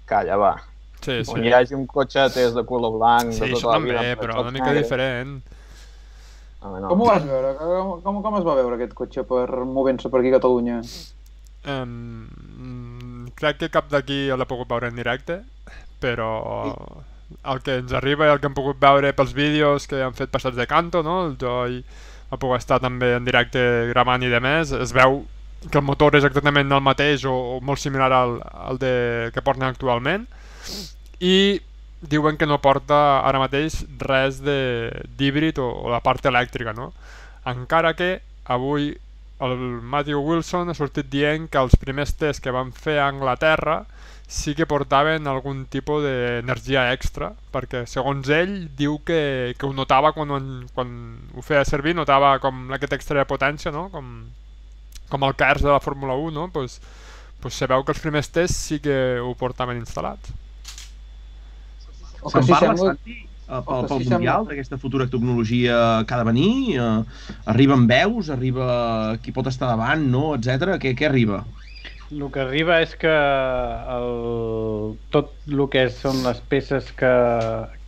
Calla, va. Sí, Sí. On hi hagi un cotxe és de color blanc, Sí, de això tota la també, vida, però una mica negre. diferent. Home, no. Com ho vas veure? Com, com, com es va veure aquest cotxe per movent-se per aquí a Catalunya? Um, crec que cap d'aquí l'ha pogut veure en directe, però el que ens arriba i el que hem pogut veure pels vídeos que han fet passats de canto, no? el Joy ha pogut estar també en directe gravant i de més, es veu que el motor és exactament el mateix o, o molt similar al, al de, que porten actualment i diuen que no porta ara mateix res d'híbrid o, o la part elèctrica, no? Encara que avui el Matthew Wilson ha sortit dient que els primers tests que van fer a Anglaterra sí que portaven algun tipus d'energia extra, perquè segons ell diu que, que ho notava quan, en- quan ho feia servir, notava com aquest extra de potència, no? com, com el KERS de la Fórmula 1, no? pues, pues se veu que els primers tests sí que ho portaven instal·lats. O que Se'n parla, sembla... Santi, eh, pel, pel sí Mundial, sembla- d'aquesta futura tecnologia que ha de venir? Eh, arriben veus? Arriba qui pot estar davant, no? etc. Què, què arriba? El que arriba és que el, tot el que són les peces que,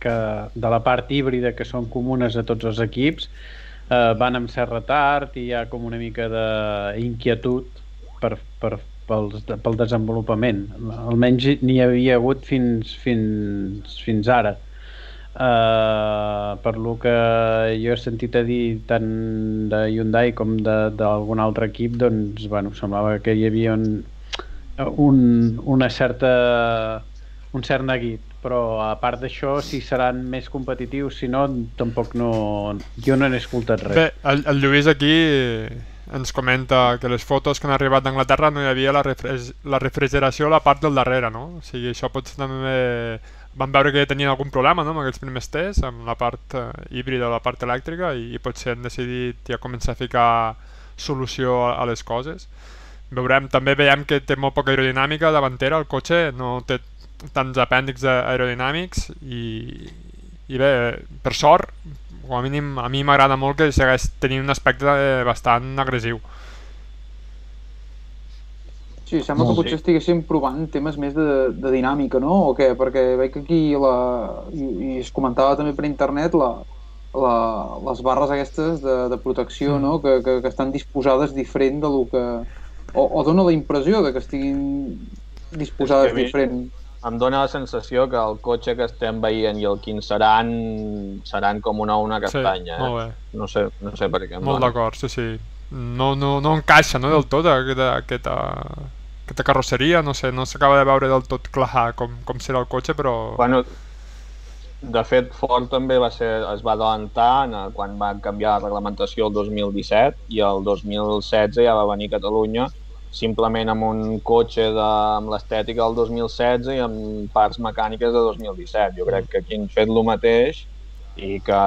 que de la part híbrida que són comunes a tots els equips eh, van amb cert retard i hi ha com una mica d'inquietud per, per, pels, pel desenvolupament. Almenys n'hi havia hagut fins, fins, fins ara. Uh, per lo que jo he sentit a dir tant de Hyundai com d'algun altre equip doncs bueno, semblava que hi havia un, un, una certa un cert neguit però a part d'això si seran més competitius si no tampoc no jo no n'he escoltat res Bé, el, el Lluís aquí ens comenta que les fotos que han arribat d'Anglaterra no hi havia la, refre la refrigeració a la part del darrere, no? O sigui, això pot ser també... Van veure que tenien algun problema no? amb aquests primers tests, amb la part eh, híbrida o la part elèctrica, i, i potser han decidit ja començar a ficar solució a, a les coses. Veurem, també veiem que té molt poca aerodinàmica davantera, el cotxe no té tants apèndixs aerodinàmics i, i bé, per sort, com a mínim a mi m'agrada molt que segueix tenint un aspecte eh, bastant agressiu. Sí, sembla que potser sí. estiguéssim provant temes més de, de dinàmica, no? O què? Perquè veig que aquí la... I, i es comentava també per internet la, la, les barres aquestes de, de protecció, no? Que, que, que estan disposades diferent de lo que, o, o dona la impressió de que estiguin disposades que diferent. Em dóna la sensació que el cotxe que estem veient i el quin seran seran com una una castanya. Sí, molt eh? bé. No sé, no sé per què. Molt d'acord, sí, sí. No, no, no encaixa no, del tot aquesta, aquesta, aquesta carrosseria, no sé, no s'acaba de veure del tot clar com, com serà el cotxe, però... Bueno, de fet, Ford també va ser, es va adelantar en el, quan va canviar la reglamentació el 2017 i el 2016 ja va venir a Catalunya simplement amb un cotxe de, amb l'estètica del 2016 i amb parts mecàniques de 2017. Jo crec que aquí han fet el mateix i que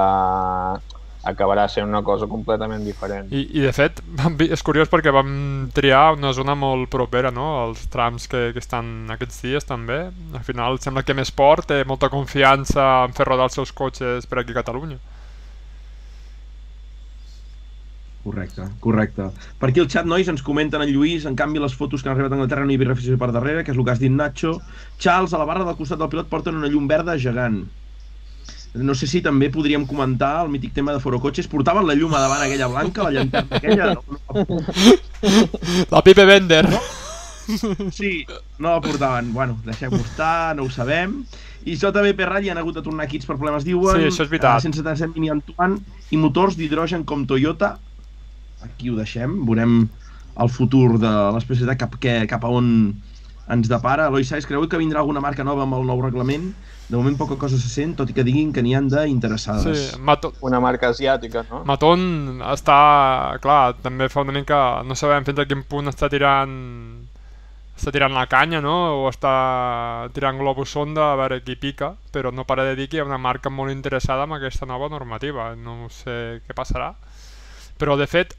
acabarà sent una cosa completament diferent. I, I de fet, vam és curiós perquè vam triar una zona molt propera, no?, als trams que, que estan aquests dies també. Al final sembla que més Sport té molta confiança en fer rodar els seus cotxes per aquí a Catalunya. Correcte, correcte. Per aquí el xat, nois, ens comenten en Lluís, en canvi les fotos que han arribat a Anglaterra no hi havia refrigeració per darrere, que és el que has dit Nacho. Charles, a la barra del costat del pilot porten una llum verda gegant. No sé si també podríem comentar el mític tema de Forocotxes. Portaven la llum a davant aquella blanca, la llanterna aquella? No, La Pipe Bender! no. Sí, no la portaven. Bueno, deixem-ho estar, no ho sabem. I JBP Rally han hagut de tornar kits per problemes, diuen. Sí, això és veritat. Eh, 177 mini Antoine i motors d'hidrogen com Toyota. Aquí ho deixem, veurem el futur de l'especialitat cap, que, cap a on ens depara. Eloi Saez, creu que vindrà alguna marca nova amb el nou reglament? De moment poca cosa se sent, tot i que diguin que n'hi han d'interessades. Sí, Mato, Una marca asiàtica, no? Maton està, clar, també fa una mica... No sabem fins a quin punt està tirant està tirant la canya, no? O està tirant globus sonda a veure qui pica, però no para de dir que hi ha una marca molt interessada en aquesta nova normativa. No sé què passarà. Però, de fet,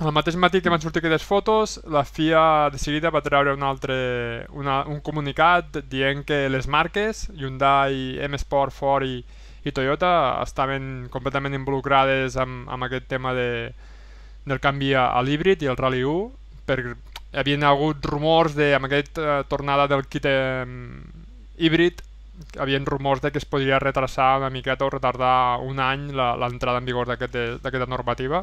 el mateix matí que van sortir aquestes fotos, la FIA de seguida va treure un altre una, un comunicat dient que les marques, Hyundai, M-Sport, Ford i, i Toyota, estaven completament involucrades amb, amb aquest tema de, del canvi a, a l'híbrid i el Rally 1, perquè hi havia hagut rumors de, amb aquesta eh, tornada del kit eh, híbrid, hi havia rumors de que es podria retrasar una miqueta o retardar un any l'entrada en vigor d'aquest- d'aquesta normativa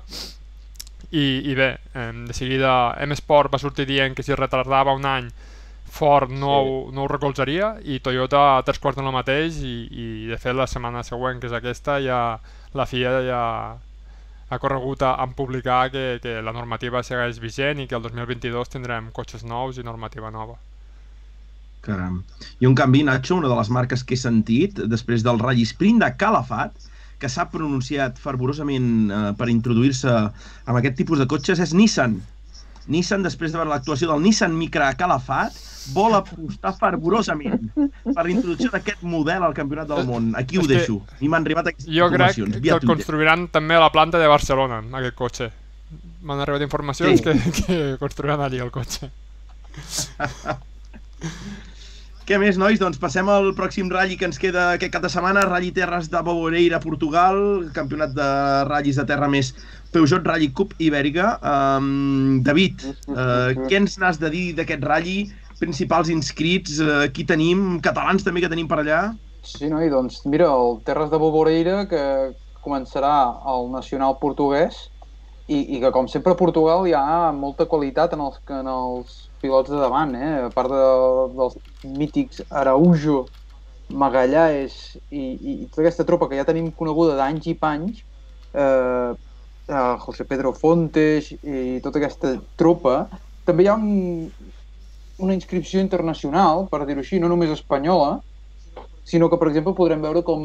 i, i bé, eh, de seguida M-Sport va sortir dient que si retardava un any Ford no, Sí. ho, no ho recolzaria i Toyota tres quarts del mateix i, i de fet la setmana següent, que és aquesta, ja la FIA ja ha corregut a, en publicar que, que la normativa segueix vigent i que el 2022 tindrem cotxes nous i normativa nova. Caram. I un canvi, Nacho, una de les marques que he sentit, després del Rally Sprint de Calafat, que s'ha pronunciat fervorosament eh, per introduir-se amb aquest tipus de cotxes, és Nissan. Nissan, després de veure l'actuació del Nissan Micra a Calafat, vol apostar fervorosament per la introducció d'aquest model al Campionat del Món. Aquí ho que deixo. I m'han arribat aquestes Jo crec informacions que via el Twitter. construiran també a la planta de Barcelona, aquest cotxe. M'han arribat informacions Sí. que, que construiran allí el cotxe. Què més, nois? Doncs passem al pròxim ratll que ens queda aquest cap de setmana, Rally Terres de Boboreira, Portugal, campionat de ratllis de terra més Peugeot Rally Cup Ibèrica. Um, David, uh, què ens n'has de dir d'aquest rally? Principals inscrits, uh, qui tenim? Catalans també que tenim per allà? Sí, no? I doncs, mira, el Terres de Boboreira, que començarà al nacional portuguès, i, i que, com sempre, a Portugal hi ha molta qualitat en els, en els pilots de davant, eh? A part de, dels mítics Araujo, Magallanes i, i, i tota aquesta tropa que ja tenim coneguda d'anys i panys, eh, eh, José Pedro Fontes i tota aquesta tropa, també hi ha un, una inscripció internacional, per dir-ho així, no només espanyola, sinó que, per exemple, podrem veure com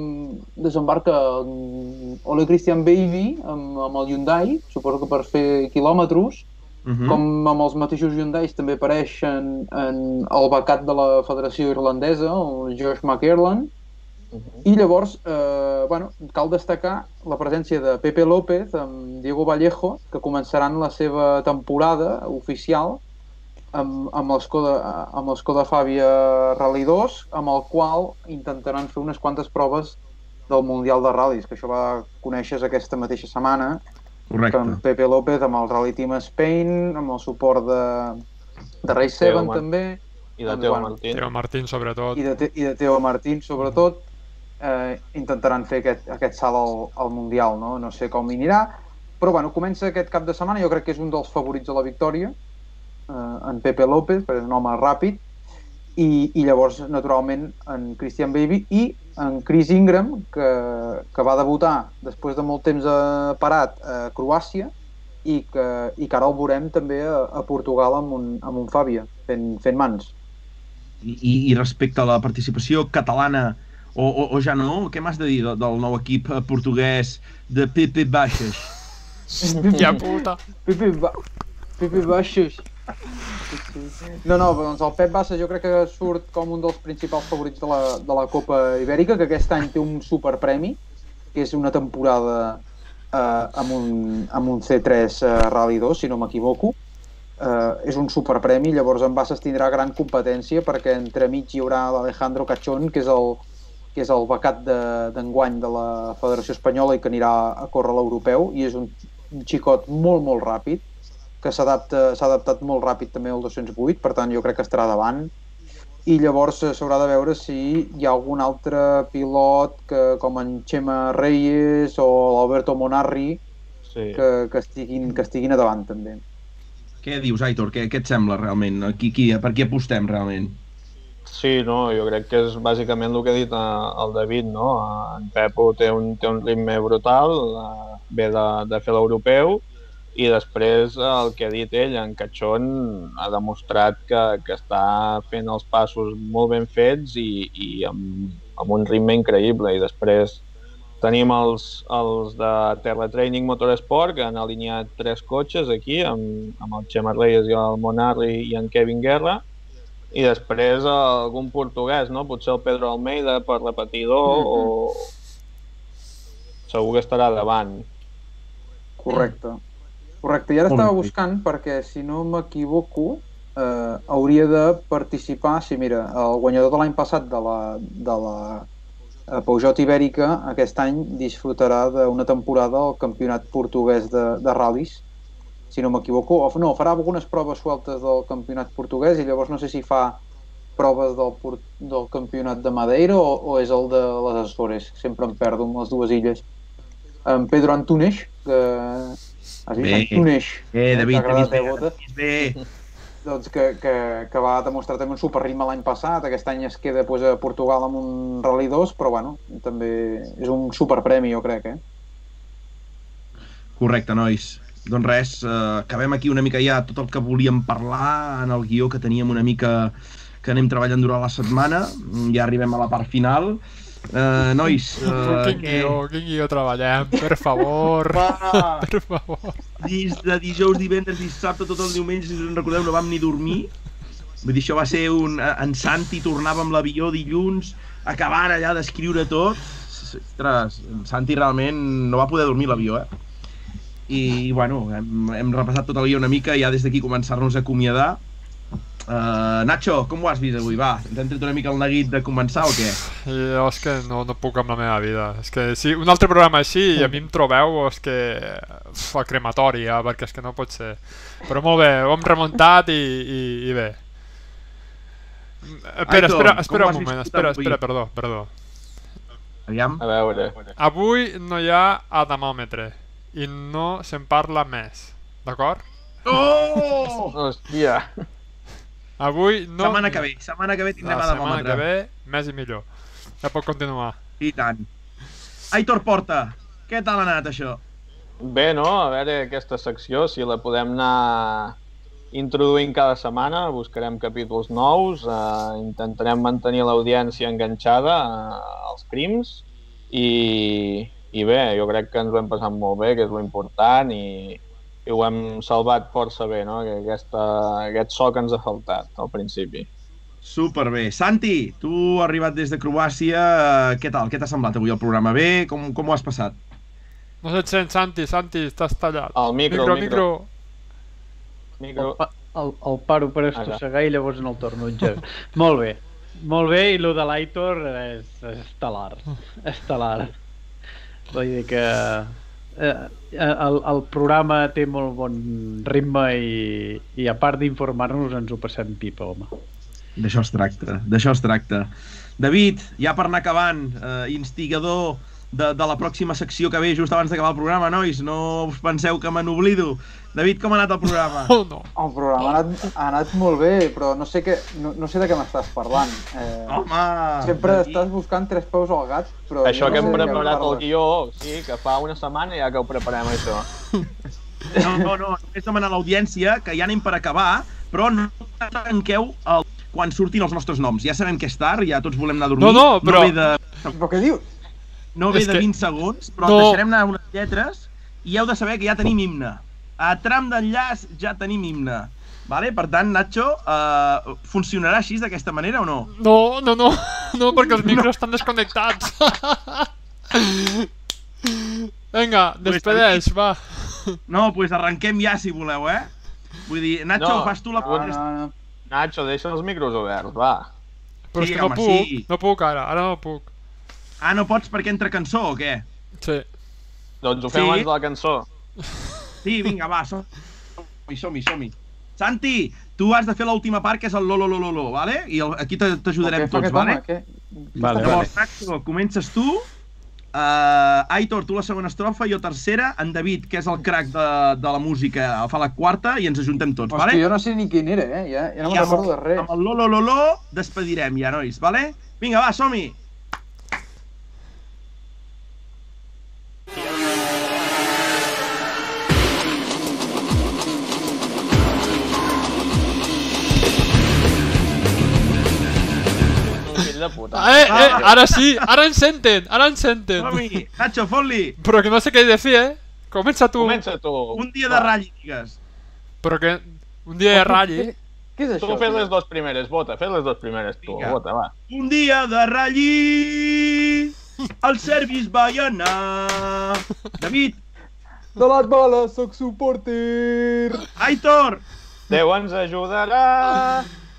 desembarca Ole Christian Baby amb, amb el Hyundai, suposo que per fer quilòmetres, Uh -huh. com amb els mateixos Hyundais també apareixen en el becat de la Federació Irlandesa, el Josh McErland, i llavors, eh, bueno, cal destacar la presència de Pepe López amb Diego Vallejo, que començaran la seva temporada oficial amb, amb el Skoda, amb el Skoda Fabia Rally 2, amb el qual intentaran fer unes quantes proves del Mundial de Rallys, que això va conèixer aquesta mateixa setmana, Correcte. amb Pepe López, amb el Rally Team Spain, amb el suport de, de Race 7 Teo Mar- també, I de Doncs, Teo bueno, Martín. Teo Martín, sobretot. i de, Te- i de Teo Martín, sobretot, eh, intentaran fer aquest, aquest salt al, al Mundial, no? No sé com hi anirà, però bueno, comença aquest cap de setmana, jo crec que és un dels favorits a la victòria, eh, en Pepe López, perquè és un home ràpid, i, i llavors, naturalment, en Christian Baby i en Chris Ingram, que, que va debutar després de molt temps eh, parat a Croàcia i que, i que ara el veurem també a, a Portugal amb un, amb un Fàbia, fent, fent mans. I, i- i respecte a la participació catalana, o, o, o ja no, què m'has de dir de- del nou equip eh, portuguès de Pepe Baixes? Hòstia puta. Pepe, ba Pepe Baixos. No, no, doncs el Pep Bassa jo crec que surt com un dels principals favorits de la, de la Copa Ibèrica, que aquest any té un superpremi, que és una temporada eh, amb, un, amb un C3 eh, Rally 2, si no m'equivoco. Eh, és un superpremi, llavors en Bassas tindrà gran competència perquè entremig hi haurà l'Alejandro Cachón, que és el, que és el becat de- d'enguany de, de la Federació Espanyola i que anirà a córrer l'europeu, i és un, un xicot molt, molt ràpid, que s'adapta- s'ha adaptat molt ràpid també al 208, per tant jo crec que estarà davant. I llavors eh, s'haurà de veure si hi ha algun altre pilot que, com en Xema Reyes o l'Alberto Monarri Sí. que, que, estiguin, que estiguin a davant també. Què dius, Aitor? Què, què et sembla realment? Qui, qui, per qui apostem realment? Sí, no, jo crec que és bàsicament el que ha dit eh, el David, no? Eh, En Pepo té un, té un ritme brutal, ve de, de fer l'europeu, i després eh, el que ha dit ell, en Cachón ha demostrat que, que està fent els passos molt ben fets i, i amb, amb un ritme increïble. I després tenim els, els de Terra Training Motorsport, que han alineat tres cotxes aquí, amb, amb el Xema Reyes i el Monarri i en Kevin Guerra, i després eh, algun portuguès, no? Potser el Pedro Almeida per repetidor Mhm. o... Segur que estarà davant. Correcte. Correcte, i ara estava buscant perquè, si no m'equivoco, eh, hauria de participar, sí, mira, el guanyador de l'any passat de la, de la eh, Peugeot Ibèrica aquest any disfrutarà d'una temporada al campionat portuguès de, de ral·lis, si no m'equivoco, o no, farà algunes proves sueltes del campionat portuguès i llavors no sé si fa proves del, del campionat de Madeira o, o és el de les Açores, sempre em perdo amb les dues illes. En Pedro Antunes, que... Vist? Bé. Antunes. Eh, David, David, Bota? Bé, Doncs que, que, que va demostrar també un superritme l'any passat, aquest any es queda pues, a Portugal amb un Rally 2, però bueno, també és un superpremi, jo crec, eh? correcte, nois. Doncs res, eh, acabem aquí una mica ja tot el que volíem parlar en el guió que teníem una mica que anem treballant durant la setmana. Ja arribem a la part final. Eh, nois, eh, quin guió, quin guió treballem, per favor. Va! per favor. Des de dijous, divendres, dissabte, tot el diumenge, si us en recordeu, no vam ni dormir. Vull dir, això va ser un... eh, En Santi tornava amb l'avió dilluns, acabant allà d'escriure tot. Ostres, en Santi realment no va poder dormir l'avió, eh? I, bueno, hem, hem repassat tot el guió una mica, ja des d'aquí començar-nos a acomiadar. Uh, Nacho, com ho has vist avui? Va, ens hem tret una mica el neguit de començar o què? Jo és que no, no puc amb la meva vida. És que si un altre programa així i a mi em trobeu, és que... Uf, a crematori, ja, perquè és que no pot ser. Però molt bé, ho hem remuntat i, i, i bé. Espera, Aitor, espera, espera ho un moment, espera, espera, perdó, perdó. Aviam. A veure. Avui no hi ha adamòmetre i no se'n parla més, d'acord? Oh! Hòstia. Avui no... Setmana que ve, setmana que ve tindrem La setmana adamòmetre. que ve, més i millor. Ja pot continuar. I tant. Aitor Porta, què tal ha anat això? Bé, no? A veure aquesta secció, si la podem anar introduint cada setmana, buscarem capítols nous, eh, intentarem mantenir l'audiència enganxada eh, als crims i, i bé, jo crec que ens ho hem passat molt bé, que és lo important i, i ho hem salvat força bé, no? Que aquesta, aquest so que ens ha faltat al principi. Superbé. Santi, tu has arribat des de Croàcia, eh, què tal? Què t'ha semblat avui el programa? Bé? Com, com ho has passat? No se't sent, Santi, Santi, estàs tallat. El micro, micro. el micro. Micro. El, pa- el, el paro per Ara. estossegar i llavors en el torno a engegar. Molt bé. Molt bé, i el de l'Aitor és, és estel·lar. Estel·lar. Vull dir que eh, el, el programa té molt bon ritme i, i a part d'informar-nos ens ho passem pipa, home. D'això es tracta, d'això es tracta. David, ja per anar acabant, eh, instigador de, de la pròxima secció que ve just abans d'acabar el programa, nois. No us penseu que me n'oblido. David, com ha anat el programa? Oh, no. El programa ha anat, ha anat molt bé, però no sé, què, no, no sé de què m'estàs parlant. Eh, Home! sempre David. estàs buscant tres peus al gat, però... Això jo que no hem què preparat el guió, sí, que fa una setmana ja que ho preparem, això. No, no, no, només demanar a l'audiència que ja anem per acabar, però no tanqueu el... quan surtin els nostres noms. Ja sabem que és tard, ja tots volem anar a dormir. No, no, però- No de, Però què dius? No ve És de que- 20 segons, però No. deixarem anar unes lletres i heu de saber que ja tenim himne. A tram d'enllaç ja tenim himne. Vale? Per tant, Nacho, uh, funcionarà així d'aquesta manera o no? No, no, no, no, perquè els micros estan desconnectats. Vinga, despedeix, va. No, doncs pues arrenquem ja, si voleu, eh? Vull dir, Nacho, No. fas tu la... No, no, no. Nacho, deixa els micros oberts, va. Però Sí, és que no home, puc, sí. no puc ara, ara no puc. Ah, no pots perquè entra cançó o què? Sí. Doncs ho fem Sí. abans de la cançó. Sí, vinga, va, som-hi, som-hi, som-hi. Santi, tu has de fer l'última part, que és el lo, lo, lo, lo, vale? I el, aquí te- t'ajudarem tots, aquest home? vale? Què? Vale, vale. Llavors, Nacho, comences tu. Uh, Aitor, tu la segona estrofa, jo tercera. En David, que és el crac de, de la música, fa la quarta i ens ajuntem tots, Hòstia, vale? jo no sé ni quin era, eh? Ja, ja no me'n amb, recordo de res. amb el lo, lo, lo, lo, despedirem ja, nois, vale? Vinga, va, som-hi! De puta. Eh, eh, ara sí, ara ens senten, ara ens senten. Som-hi! Nacho, fot-li! Però que no sé què he de fer, eh? Comença tu. Comença tu. Un dia de ratll, digues. Però que un dia de ratlli. Què, què és Tu això? fes tio? les dues primeres, vota, fes les dues primeres tu, Vinga. vota, va. Un dia de ratllí, el service va anar. David, De les bales, soc supporter! Aitor, Déu ens ajudarà.